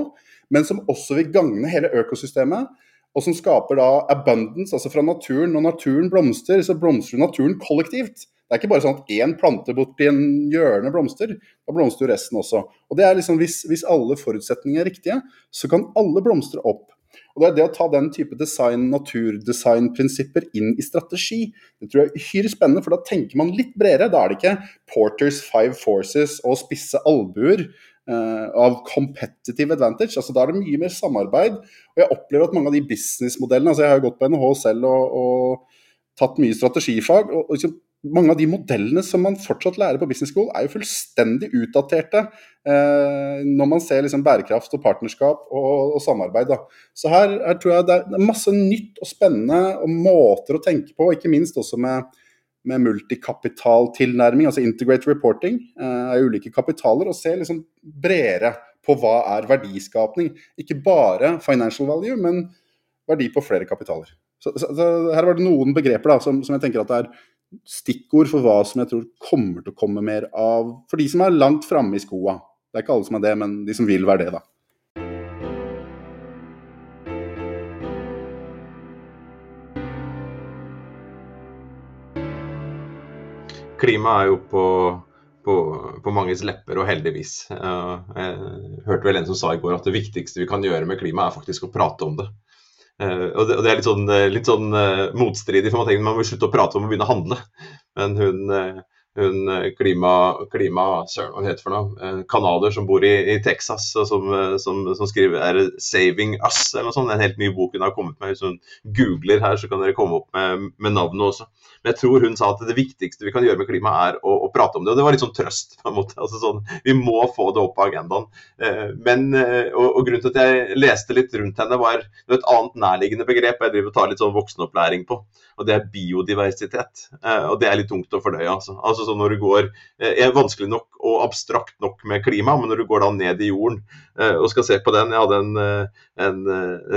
men som også vil gagne hele økosystemet, og som skaper da abundance, altså fra naturen. Når naturen blomstrer, så blomstrer naturen kollektivt. Det er ikke bare sånn at én plante borti en hjørne blomster, da blomstrer jo resten også. Og det er liksom, hvis, hvis alle forutsetninger er riktige, så kan alle blomstre opp. Og Det er det å ta den type design, naturdesignprinsipper inn i strategi, det tror jeg er uhyre spennende, for da tenker man litt bredere. Da er det ikke Porters five forces og spisse albuer uh, av competitive advantage. altså Da er det mye mer samarbeid. Og jeg opplever at mange av de businessmodellene altså Jeg har jo gått på NHH selv og, og tatt mye strategifag. og, og liksom, mange av de modellene som man fortsatt lærer på business school, er jo fullstendig utdaterte eh, når man ser liksom bærekraft og partnerskap og, og samarbeid. Da. Så her, her, tror jeg det er masse nytt og spennende og måter å tenke på, ikke minst også med, med multikapitaltilnærming, altså integrate reporting eh, av ulike kapitaler, og se liksom bredere på hva er verdiskapning. Ikke bare financial value, men verdi på flere kapitaler. Så, så, så Her var det noen begreper da, som, som jeg tenker at det er stikkord for hva som jeg tror kommer til å komme mer av For de som er langt framme i skoa. Det er ikke alle som er det, men de som vil være det, da. Klima er jo på, på, på manges lepper, og heldigvis. Jeg hørte vel en som sa i går at det viktigste vi kan gjøre med klima, er faktisk å prate om det. Uh, og, det, er litt sånn, eh, litt sånn uh, motstridig, for man tenker man må slutte å prate om å begynne å handle. Men hun, hun klima, klima Søren, hva heter for noe? Canadier som bor i, i Texas, og som, som, som, skriver er 'Saving Us' eller noe sånt. En helt ny bok hun har kommet med. Hvis hun googler her, så kan dere komme opp med, med navnet også. Men jeg tror hun sa at det viktigste vi kan gjøre med klima, er å, å prate om det. Og det var litt sånn trøst, på en måte. Altså sånn, vi må få det opp på agendaen. Eh, men, eh, og, og, grunnen til at jeg leste litt rundt henne, var et annet nærliggende begrep jeg driver og tar litt sånn voksenopplæring på. Og det er biodiversitet. Eh, og det er litt tungt å fordøye. Altså, altså sånn når du går er vanskelig nok og abstrakt nok med klima, men når du går da ned i jorden og skal se på den Jeg hadde en, en,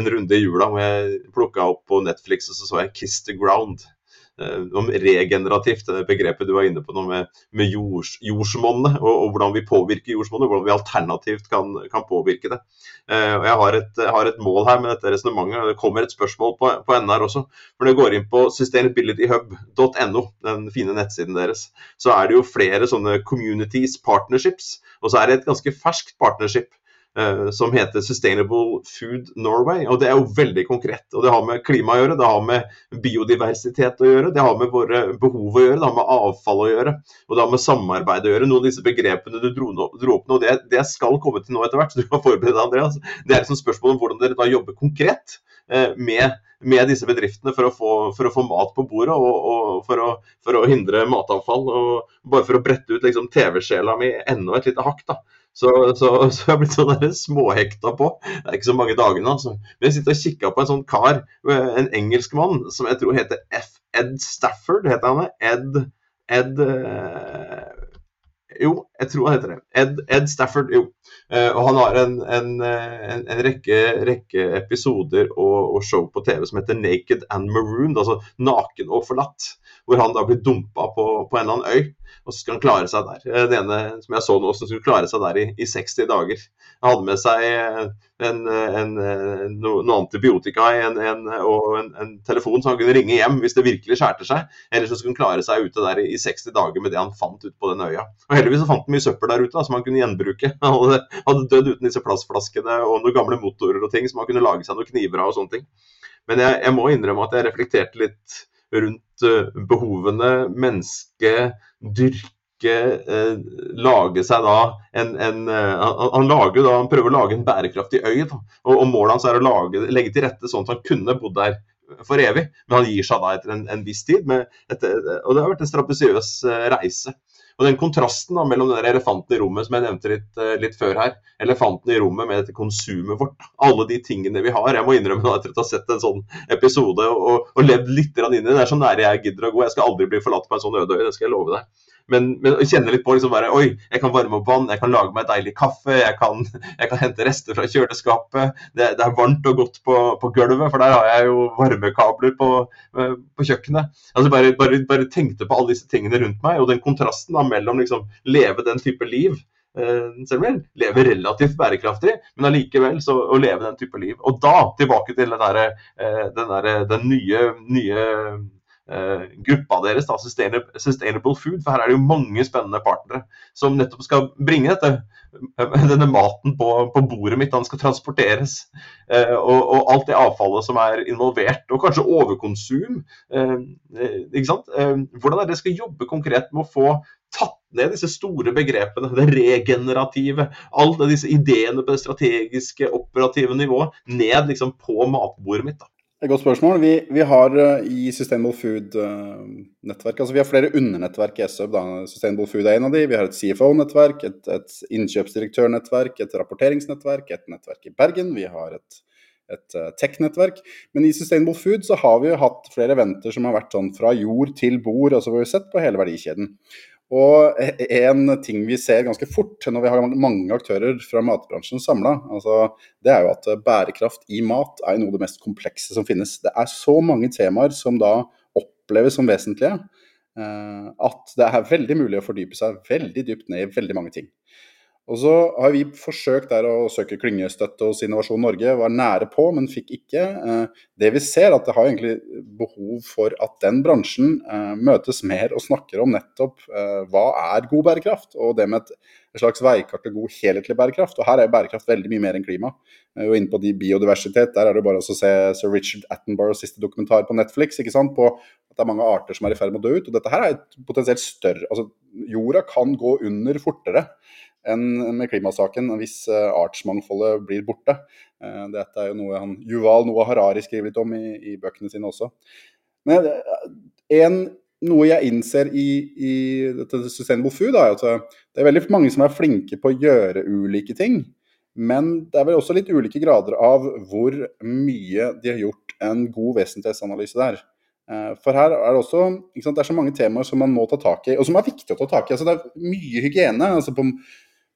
en runde i jula hvor jeg plukka opp på Netflix og så så jeg 'Kiss the Ground'. Eh, om regenerativt, det begrepet du var inne på nå med, med jords, jordsmonnet, og, og, hvordan vi påvirker jordsmonnet, hvordan vi alternativt kan, kan påvirke det. Eh, og jeg har et, har et, mål her med dette resonnementet, det kommer et spørsmål på, på NR også. For jeg går inn på sustainabilityhub.no, den fine nettsiden deres, så er det jo flere sånne communities, partnerships, og så er det et ganske ferskt partnership som heter Sustainable Food Norway. og Det er jo veldig konkret. og Det har med klima å gjøre, det har med biodiversitet å gjøre, det har med våre behov å gjøre, det har med avfall å gjøre, og det har med samarbeid å gjøre. Noen av disse begrepene du dro, opp nå, det, det, skal komme til nå etter hvert. så du kan forberede deg, Andreas. Det er et spørsmål om hvordan dere da jobber konkret eh, med med disse bedriftene for å få, for å få mat på bordet og, og for, å, for, å, hindre matavfall. og Bare for å brette ut liksom, TV-sjela mi enda et lite hakk. da, så, så, så jeg har blitt sånn småhekta på. Det er ikke så mange dagene. altså. Men jeg sitter og kikker på en sånn kar, en engelskmann, som jeg tror heter F. Ed Stafford. heter han det? Ed, Ed uh, Jo, jeg tror han heter det. Ed, Ed Stafford, jo. Uh, og han har en, en, en, en rekke, rekke, episoder og, og, show på TV som heter Naked and Marooned, altså naken og forlatt. Hvor han da blir dumpa på, på en eller annen øy og så skal han klare seg der. Den det ene som jeg så nå, som skulle klare seg der i, i 60 dager. Han hadde med seg eh, en, en, eh, no, noe antibiotika en, og en, telefon så han kunne ringe hjem hvis det virkelig skjærte seg. Eller så skulle han klare seg ute der i, i 60 dager med det han fant ute på den øya. Og Heldigvis så fant han mye søppel der ute da, som han kunne gjenbruke. Han hadde, hadde dødd uten disse plastflaskene og noen gamle motorer og ting som han kunne lage seg noen kniver av og sånne ting. Men jeg, jeg må innrømme at jeg reflekterte litt rundt behovene mennesket dyrke eh, lage seg da en, en uh, han, lager da, han prøver å lage en bærekraftig øy. Da. Og, og Målet hans er å lage, legge til rette sånn at han kunne bodd der for evig, men han gir seg da etter en, en viss tid. Etter, og det har vært en strabisiøs reise. Og den kontrasten da, mellom den elefanten i rommet som jeg nevnte litt, eh, litt, før her, elefanten i rommet med dette konsumet vårt, alle de tingene vi har. Jeg må innrømme at etter å ha sett en sånn episode og, og levd litt inn i det. Det er så nære jeg gidder å gå. Jeg skal aldri bli forlatt på en sånn øde øy, det skal jeg love deg. Men, men kjenne litt på liksom bare, Oi, jeg kan varme opp vann, jeg kan lage meg deilig kaffe, jeg kan, jeg kan hente rester fra kjøleskapet. Det, det, er varmt og godt på, på, gulvet, for der har jeg jo varmekabler på, eh, på kjøkkenet. Altså bare, bare, bare, tenkte på alle disse tingene rundt meg, og den kontrasten da, mellom liksom leve den type liv eh, selv om lever relativt bærekraftig, men allikevel å leve den type liv. Og da tilbake til den, der, eh, den, der, den nye, nye gruppa deres, da, sustainable, Food. For her er det jo mange spennende partnere som nettopp skal bringe dette, eh, denne maten på, på bordet mitt. Den skal transporteres. Eh, og, og, alt det avfallet som er involvert, og kanskje overkonsum. ikke sant? hvordan er det skal jobbe konkret med å få tatt ned disse store begrepene, det regenerative, alle disse ideene på det strategiske, operative nivået, ned liksom på matbordet mitt. da. Et godt spørsmål. Vi, vi har uh, i Sustainable Food-nettverk uh, altså Vi har flere undernettverk i SUB. Sustainable Food er en av de. Vi har et CFO-nettverk, et, et innkjøpsdirektørnettverk, et rapporteringsnettverk, et nettverk i Bergen. Vi har et, et uh, tech-nettverk. Men i Sustainable Food så har vi hatt flere eventer som har vært sånn fra jord til bord. altså Vi har sett på hele verdikjeden. Og en ting vi ser ganske fort når vi har mange aktører fra matbransjen samla, altså, det er jo at bærekraft i mat er noe av det mest komplekse som finnes. Det er så mange temaer som da oppleves som vesentlige, eh, at det er veldig mulig å fordype seg veldig dypt ned i veldig mange ting. Og så har vi forsøkt der å søke klyngestøtte hos Innovasjon Norge, var nære på, men fikk ikke. Eh, det vi ser, at det har egentlig behov for at den bransjen eh, møtes mer og snakker om nettopp eh, hva er god bærekraft, og det med et, slags veikart til god helhetlig bærekraft. Og her er bærekraft veldig mye mer enn klima. Og inne på de biodiversitet, der er det bare å se Sir Richard Attenboroughs siste dokumentar på Netflix, ikke sant? på det er mange arter som er i ferd med å dø ut. Og dette her er et potensielt større Altså, jorda kan gå under fortere enn med klimasaken hvis eh, artsmangfoldet blir borte. Eh, dette er jo noe han, Yuval Noah Harari skriver litt om i, i bøkene sine også. Men eh, en, noe jeg innser i, i dette Sustainable Food, er at det er veldig mange som er flinke på å gjøre ulike ting. Men det er vel også litt ulike grader av hvor mye de har gjort en god vesentlighetsanalyse der. For her er det også sant, det er så mange temaer som man må ta tak i, og som er viktig å ta tak i. Altså, det er mye hygiene. Altså på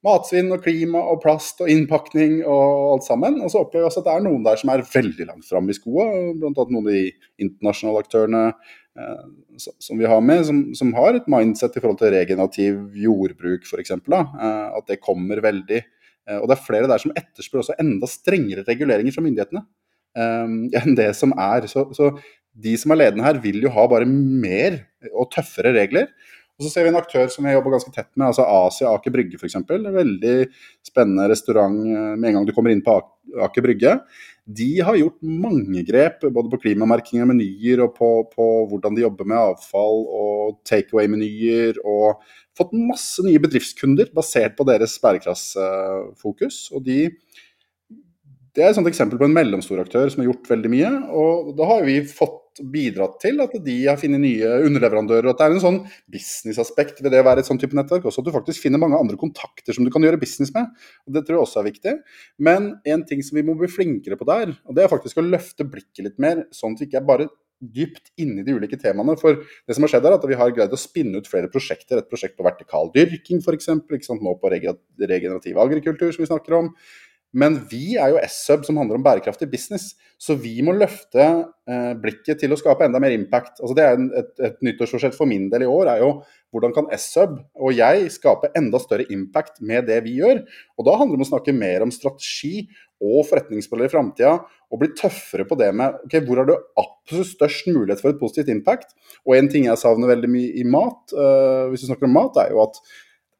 matsvinn og klima og plast og innpakning og alt sammen. Og så opplever vi også at det er noen der som er veldig langt fram i skoa, bl.a. noen av de internasjonale aktørene eh, som vi har med, som, som, har et mindset i forhold til regenerativ jordbruk f.eks. Eh, at det kommer veldig. Eh, og det er flere der som etterspør også enda strengere reguleringer fra myndighetene eh, enn det som er. Så, så de som er ledende her, vil jo ha bare mer og tøffere regler. Og så ser vi en aktør som vi jobber ganske tett med, altså Asia Aker Brygge f.eks. Veldig spennende restaurant eh, med en gang du kommer inn på Aker Brygge. De har gjort mange grep, både på klimamerking av menyer og på, på, hvordan de jobber med avfall og takeaway-menyer. Og fått masse nye bedriftskunder basert på deres bærekraftsfokus. Og de det er et eksempel på en mellomstor aktør som har gjort veldig mye. og Da har vi fått bidratt til at de har funnet nye underleverandører. og At det er en sånn businessaspekt ved det å være et sånn type nettverk. Også at du faktisk finner mange andre kontakter som du kan gjøre business med. og Det tror jeg også er viktig. Men en ting som vi må bli flinkere på der, og det er faktisk å løfte blikket litt mer, sånn at vi ikke er bare dypt inni de ulike temaene. For det som har skjedd er at vi har greid å spinne ut flere prosjekter. Et prosjekt på vertikal dyrking f.eks. Nå på regenerativ agrikultur, som vi snakker om. Men vi er jo S-Sub som handler om bærekraftig business, så vi må løfte eh, blikket til å skape enda mer impact. Altså det er en, et, et nyttårsforsett for min del i år er jo hvordan kan S-Sub og jeg skape enda større impact med det vi gjør. Og da handler det om å snakke mer om strategi og forretningsmodeller i framtida, og bli tøffere på det med ok, hvor har du absolutt størst mulighet for et positivt impact. Og en ting jeg savner veldig mye i mat, eh, hvis vi snakker om mat, er jo at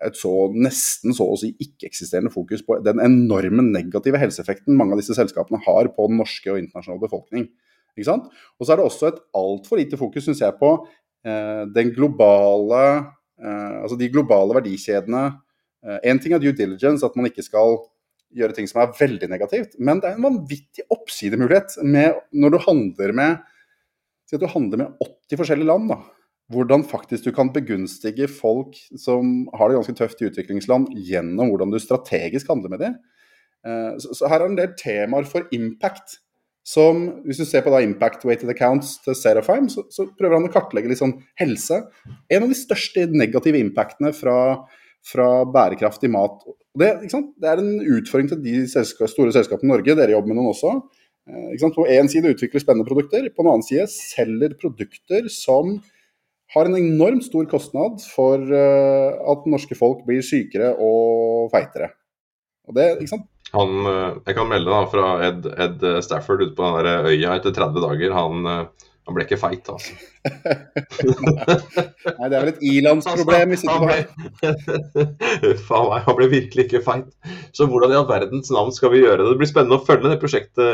et så nesten så å si ikke-eksisterende fokus på den enorme negative helseeffekten mange av disse selskapene har på den norske og internasjonale befolkning. Ikke sant? Og så er det også et altfor lite fokus, syns jeg, på eh, den globale eh, Altså de globale verdikjedene. Én eh, ting er due diligence, at man ikke skal gjøre ting som er veldig negativt, men det er en vanvittig oppsidemulighet med, når du handler med Si at du handler med 80 forskjellige land. da. Hvordan faktisk du kan begunstige folk som har det ganske tøft i utviklingsland, gjennom hvordan du strategisk handler med dem. Eh, så, her er en del temaer for impact. Som, hvis du ser på da impact weighted accounts til Serafime, så, så prøver han å kartlegge liksom helse. En av de største negative impactene fra, fra bærekraftig mat. Det, det, er en utfordring til de selskap, store selskapene i Norge, dere jobber med noen også. Eh, på én side utvikler spennende produkter, på den annen side selger produkter som har en enormt stor kostnad for uh, at norske folk blir sykere og feitere. Og det, ikke sant? Han, eh, jeg kan melde da fra Ed, Ed Stafford ute på den der øya etter 30 dager. Han, eh, han ble ikke feit, altså. Nei, det er vel et ilandsproblem. Altså, han, ble, han ble virkelig ikke feit. Så hvordan i all verdens navn skal vi gjøre det? Det blir spennende å følge det prosjektet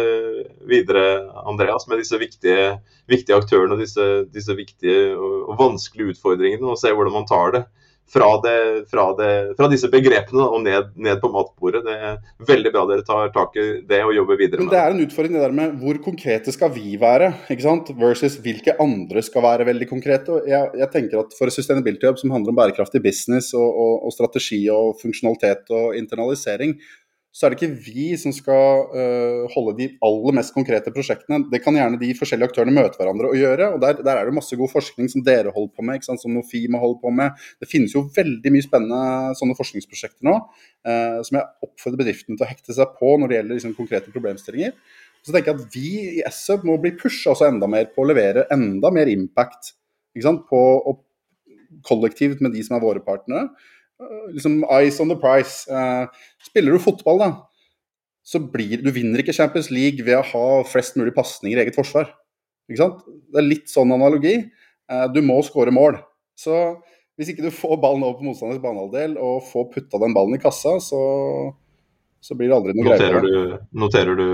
videre, Andreas, med disse viktige, viktige aktørene og disse, disse viktige og vanskelige utfordringene, og se hvordan man tar det fra, det, fra, det, fra disse begrepene og ned, ned, på matbordet. Det er veldig bra dere tar tak i det og jobber videre med det. Det er en utfordring det der med hvor konkrete skal vi være, ikke sant? versus hvilke andre skal være veldig konkrete. Jeg, jeg tenker at For Sustainability Hub, som handler om bærekraftig business og, og, og strategi og funksjonalitet og internalisering, så er det ikke vi som skal uh, holde de aller mest konkrete prosjektene. Det kan gjerne de forskjellige aktørene møte hverandre og gjøre. og Der, der er det masse god forskning som dere holder på med, som Nofima holder på med. Det finnes jo veldig mye spennende sånne forskningsprosjekter nå uh, som jeg oppfordrer bedriftene til å hekte seg på når det gjelder liksom, konkrete problemstillinger. Så tenker jeg at vi i SUB må bli pusha enda mer på å levere enda mer impact på, og kollektivt med de som er våre partnere. Eh, liksom eyes on the price. Uh, spiller du fotball, da, så blir du vinner ikke Champions League ved å ha flest mulig pasninger i eget forsvar. Ikke sant? Det er litt sånn analogi. Uh, du må skåre mål. Så hvis ikke du får ballen over på motstanders banehalvdel og får putta den ballen i kassa, så så blir det aldri noe noterer greie. Du, noterer du,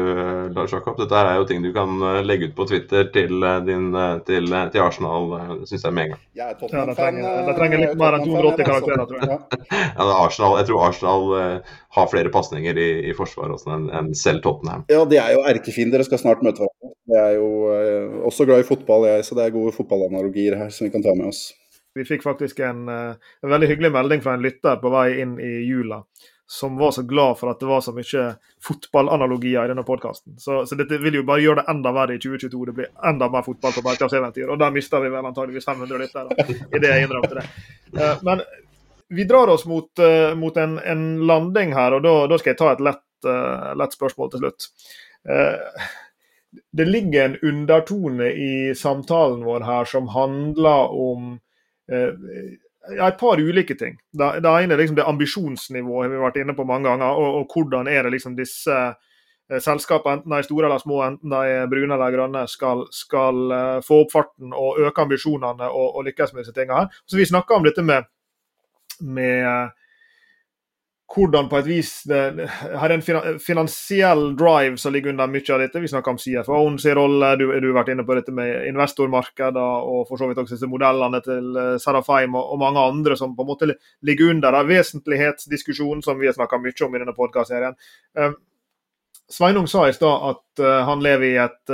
Lars Jakob? Dette er jo ting du kan eh, legge ut på Twitter til, eh, din, eh, til, til Arsenal, syns jeg med en gang. Jeg er Tottenham-fan. Ja, det trenger, litt mer enn 280 karakterer, tror jeg. Ja. Arsenal, jeg tror Arsenal har flere pasninger i, i forsvaret enn en selv Tottenham. Ja, de er jo erkefiender og skal snart møte hverandre. Jeg er jo også glad i fotball, jeg, så det er gode fotballanalogier her som vi kan ta med oss. Vi fikk faktisk en, en veldig hyggelig melding fra en lytter på vei inn i jula som var så glad for at det var så mye fotballanalogier i denne podkasten. Så, så, dette vil jo bare gjøre det enda verre i 2022. Det blir enda mer fotball på Bergkravseventyr. Og der mister vi vel antageligvis 500 lyttere, idet jeg innrømte det. Uh, men vi drar oss mot, uh, mot en, en, landing her, og da, da, skal jeg ta et lett, uh, lett spørsmål til slutt. det ligger en undertone i samtalen vår her som handler om ja, et par ulike ting. Det, det ene er liksom det ambisjonsnivået vi har vært inne på mange ganger. Og, og hvordan er det liksom disse eh, selskapene, enten de er store eller små, enten de er brune eller grønne, skal, skal eh, få opp farten og øke ambisjonene og, og lykkes med disse tingene her. Så Vi snakka om dette med, med hvordan på et vis det har en finansiell drive som ligger under mye av dette. Vi snakker om CFO-en sin rolle, du, har vært inne på dette med investormarkeder og for så vidt også disse modellene til eh, Serafheim og, og, mange andre som på en måte ligger under den Vesentlighetsdiskusjonen som vi har snakka mye om i denne podkastserien. Um, Sveinung sa i stad at uh, han lever i et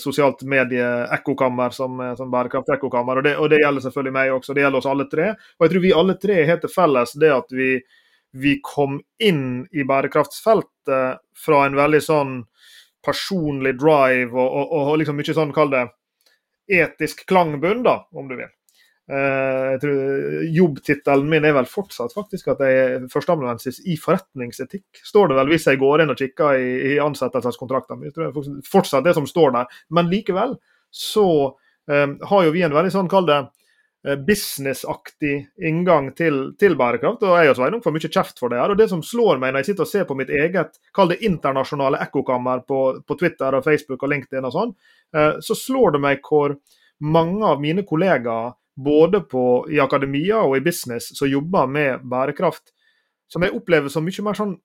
sosialt medie-ekkokammer som, som bærekraft-ekkokammer. Og, og, det gjelder selvfølgelig meg også, det gjelder oss alle tre. Og jeg tror vi alle tre har til felles det at vi vi kom inn i bærekraftsfeltet fra en veldig sånn personlig drive og, og, og liksom mye sånn, kall det, etisk klangbunn, da, om du vil. Tror Jobbtittelen min er vel fortsatt faktisk at jeg er førsteamanuensis i forretningsetikk. Står det vel hvis jeg går inn og kikker i, i min, tror Jeg fortsatt det som står der. Men likevel så um, har jo vi en veldig sånn, kall det, Eh, businessaktig inngang til, til, bærekraft. og Jeg og Sveinung får mye kjeft for det. her, og Det som slår meg når jeg sitter og ser på mitt eget kall det internasjonale ekkokammer på, på, Twitter og Facebook og LinkedIn, og sånn, eh, så slår det meg hvor mange av mine kollegaer både på, i akademia og i business som jobber med bærekraft, som jeg opplever som mye mer sånn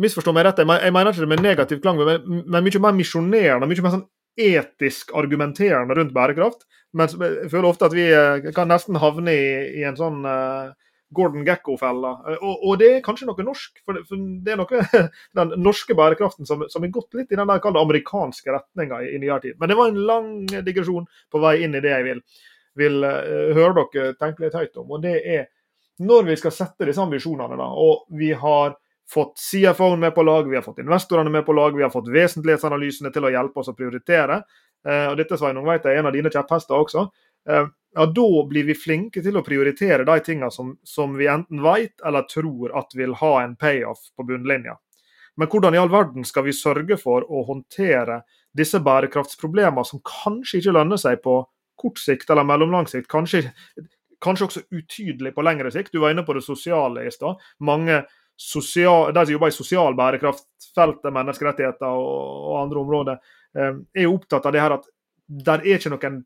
Misforstå meg rett, jeg mener ikke det med negativ klang, men, men mye mer misjonerende. Mye mer sånn etisk argumenterende rundt bærekraft. Men jeg føler ofte at vi eh, kan nesten havne i, i en sånn uh, Gordon Gekko-fella. Og, og, det er kanskje noe norsk. For det, for det er noe den norske bærekraften som, som er gått litt i den der amerikanske retninga i, i nyere tid. Men det var en lang digresjon på vei inn i det jeg vil, vil uh, høre dere tenke litt høyt om. Og det er når vi skal sette disse ambisjonene, da, og vi har fått CFO-en med på lag, vi har fått investorene med på lag, vi har fått vesentlighetsanalysene til å hjelpe oss å prioritere. Eh, og dette Sveinung, vet jeg er en av dine kjepphester også. Eh, ja, Da blir vi flinke til å prioritere de tingene som, som vi enten vet eller tror at vil ha en payoff på bunnlinja. Men hvordan i all verden skal vi sørge for å håndtere disse bærekraftsproblemene som kanskje ikke lønner seg på kort sikt eller mellomlang sikt, kanskje, kanskje også utydelig på lengre sikt. Du var inne på det sosiale i stad. Mange sosial, de som jobber i sosial bærekraftfeltet, menneskerettigheter og, og andre områder, er jo opptatt av det her at der er ikke noen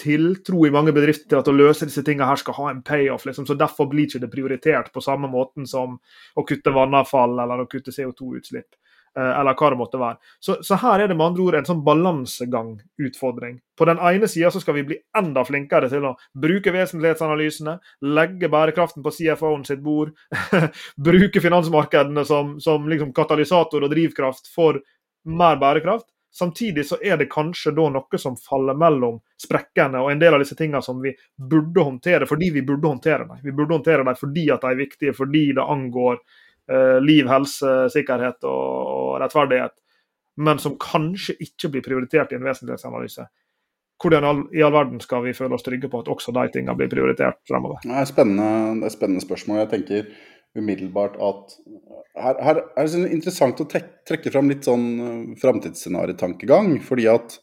tiltro i mange bedrifter til at å løse disse tingene her skal ha en payoff. Liksom. så Derfor blir ikke det prioritert på samme måten som å kutte vannavfall eller å kutte CO2-utslipp. Eh, eller hva det måtte være. Så, så, her er det med andre ord en sånn balansegang-utfordring. På den ene sida skal vi bli enda flinkere til å bruke vesentlighetsanalysene, legge bærekraften på CFO-en sitt bord, bruke finansmarkedene som, som liksom katalysator og drivkraft for mer bærekraft. Samtidig så er det kanskje da noe som faller mellom sprekkene, og en del av disse tingene som vi burde håndtere fordi vi burde håndtere dem. Vi burde håndtere dem fordi at de er viktige, fordi det angår Eh, liv, helse, sikkerhet og, rettferdighet, men som kanskje ikke blir prioritert i en vesentlighetsanalyse. Hvordan i all verden skal vi føle oss trygge på at også de tingene blir prioritert fremover? Det er spennende, det er spennende spørsmål. Jeg tenker umiddelbart at her, her er det interessant å trekke, fram litt sånn uh, framtidsscenariotankegang. Fordi at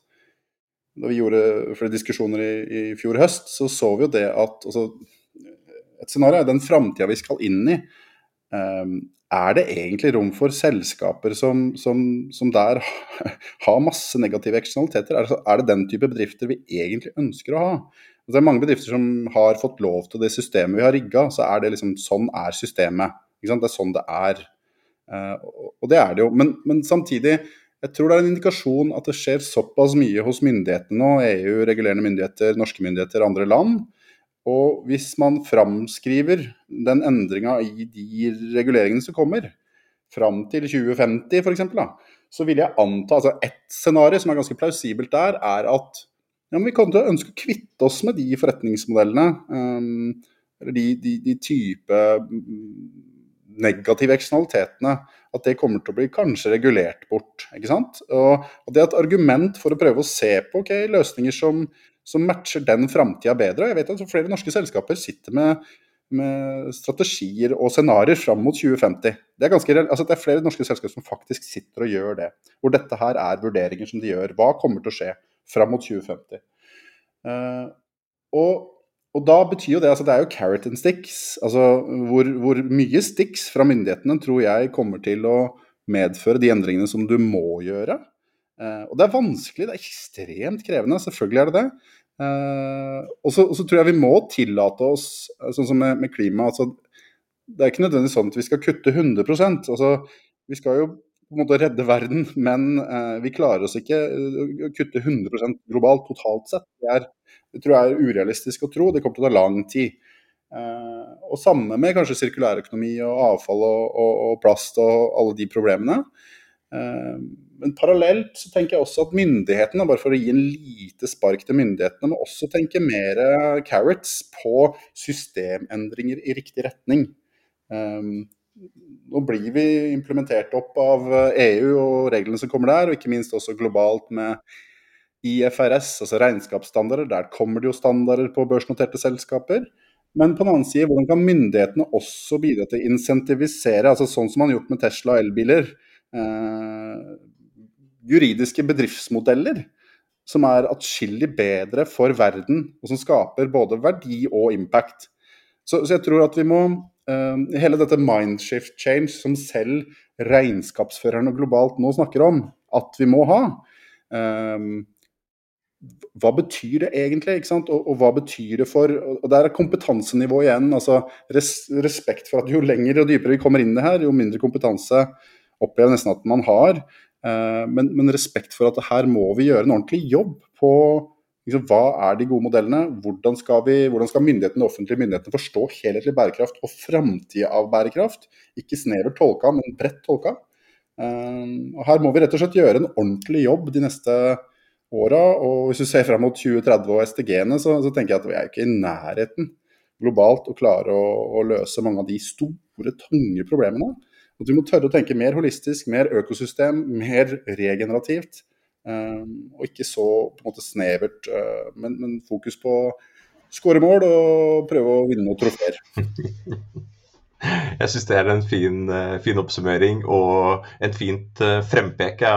da vi gjorde flere diskusjoner i, i, fjor høst, så så vi jo det at altså, Et scenario er den framtida vi skal inn i. Um, er det egentlig rom for selskaper som, som, som der har masse negative eksternaliteter? Er er det, den type bedrifter vi egentlig ønsker å ha? Det er mange bedrifter som har fått lov til det systemet vi har rigga, så er det liksom sånn er systemet. Det er sånn det er. Uh, og det er det jo. Men, men, samtidig, jeg tror det er en indikasjon at det skjer såpass mye hos myndighetene nå, EU, regulerende myndigheter, norske myndigheter, andre land, og hvis man framskriver den endringa i de reguleringene som kommer, fram til 2050 f.eks., så vil jeg anta altså Et scenario som er ganske plausibelt der, er at ja, men vi kommer til å ønske å kvitte oss med de forretningsmodellene, um, eller de, de, de type negative eksternalitetene, at det kommer til å bli kanskje regulert bort. ikke sant? Og Det er et argument for å prøve å se på okay, løsninger som som matcher den framtida bedre. Jeg vet at flere norske selskaper sitter med, med strategier og scenarioer fram mot 2050. Det er, ganske, altså det er flere norske selskaper som faktisk sitter og gjør det. Hvor dette her er vurderinger som de gjør. Hva kommer til å skje fram mot 2050? Uh, eh, og, og, da betyr jo det altså Det er jo carrot and sticks. Altså hvor, hvor mye sticks fra myndighetene tror jeg kommer til å medføre de endringene som du må gjøre. Uh, og det er vanskelig, det er ekstremt krevende, selvfølgelig er det det. Uh, og, så, tror jeg vi må tillate oss, sånn som med, med klima altså, Det er ikke nødvendigvis sånn at vi skal kutte 100% altså, Vi skal jo på en måte redde verden, men eh, vi klarer oss ikke å kutte 100% globalt totalt sett. Det, er, det, tror jeg er urealistisk å tro. Det kommer til å ta lang tid. Eh, og samme med kanskje sirkulærøkonomi og avfall og, og, og, plast og alle de problemene. Eh, men parallelt så tenker jeg også at myndighetene, bare for å gi en lite spark til myndighetene, må også tenke mer carrots på systemendringer i riktig retning. Um, nå blir vi implementert opp av EU og reglene som kommer der, og ikke minst også globalt med IFRS, altså regnskapsstandarder. Der kommer det jo standarder på børsnoterte selskaper. Men på den annen side, hvordan kan myndighetene også bidra til å insentivisere, altså sånn som man har gjort med Tesla og elbiler. Eh, juridiske bedriftsmodeller som er atskillig bedre for verden, og som skaper både verdi og impact. Så, så jeg tror at vi må Hele dette mindshift change som selv regnskapsførerne globalt nå snakker om at vi må ha, uh, hva betyr det egentlig? Og, og, hva betyr det for og Der er kompetansenivå igjen. altså res, Respekt for at jo lenger og dypere vi kommer inn i det her, jo mindre kompetanse opplever nesten at man har. Eh, men, men, respekt for at her må vi gjøre en ordentlig jobb på liksom, hva er de gode modellene? Hvordan skal, vi, hvordan skal myndighetene, offentlige myndighetene forstå helhetlig bærekraft og framtida av bærekraft? Ikke snevert tolka, men bredt tolka. Um, og her må vi rett og slett gjøre en ordentlig jobb de neste åra. Og hvis du ser fram mot 2030 og SDG-ene, så, så, tenker jeg at vi er ikke i nærheten globalt å klare å, å løse mange av de store, tunge problemene. At vi må tørre å tenke mer holistisk, mer økosystem, mer regenerativt. Um, og ikke så på en måte snevert, uh, men, men, fokus på skåre mål og prøve å vinne noen trofeer. Jeg syns det er en fin, eh, fin, oppsummering og en fint eh, frempeke,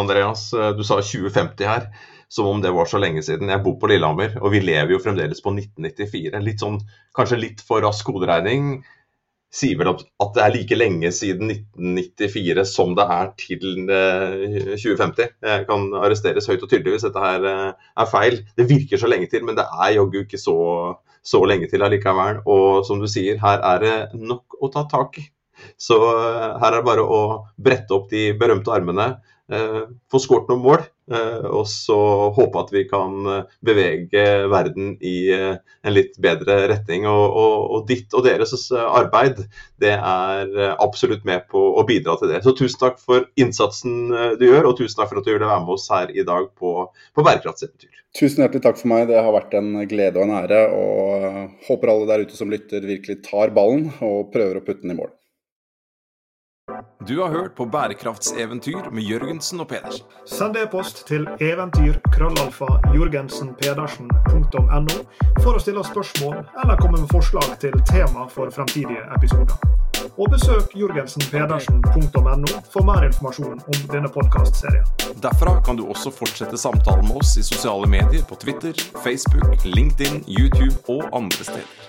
Andreas. Du sa 2050 her, som om det var så lenge siden. Jeg bor på Lillehammer, og vi lever jo fremdeles på 1994. Litt sånn, kanskje litt for rask hoderegning sier vel at det er like lenge siden 1994 som det er til 2050. Eh, Jeg kan arresteres høyt og tydelig hvis dette her eh, er feil. Det virker så lenge til, men det er jaggu ikke så, så lenge til allikevel. Og som du sier, her er det nok å ta tak i. Så eh, her er det bare å brette opp de berømte armene, få skåret noen mål og så håpe at vi kan eh, bevege verden i eh, en litt bedre retning. Og, og, og, ditt og deres arbeid det er absolutt med på å bidra til det. Så tusen takk for innsatsen du gjør, og tusen takk for at du ville være med oss her i dag på, på Bærekraftseventyr. Tusen hjertelig takk for meg. Det har vært en glede og en ære. Og håper alle der ute som lytter, virkelig tar ballen og prøver å putte den i mål. Du har hørt på Bærekraftseventyr med Jørgensen og Pedersen. Send e-post til eventyr.krøllalfa.jorgensen.pedersen.no for å stille spørsmål eller komme med forslag til tema for fremtidige episoder. Og besøk jorgensenpedersen.no for mer informasjon om denne podkastserien. Derfra kan du også fortsette samtalen med oss i sosiale medier på Twitter, Facebook, LinkedIn, YouTube og andre steder.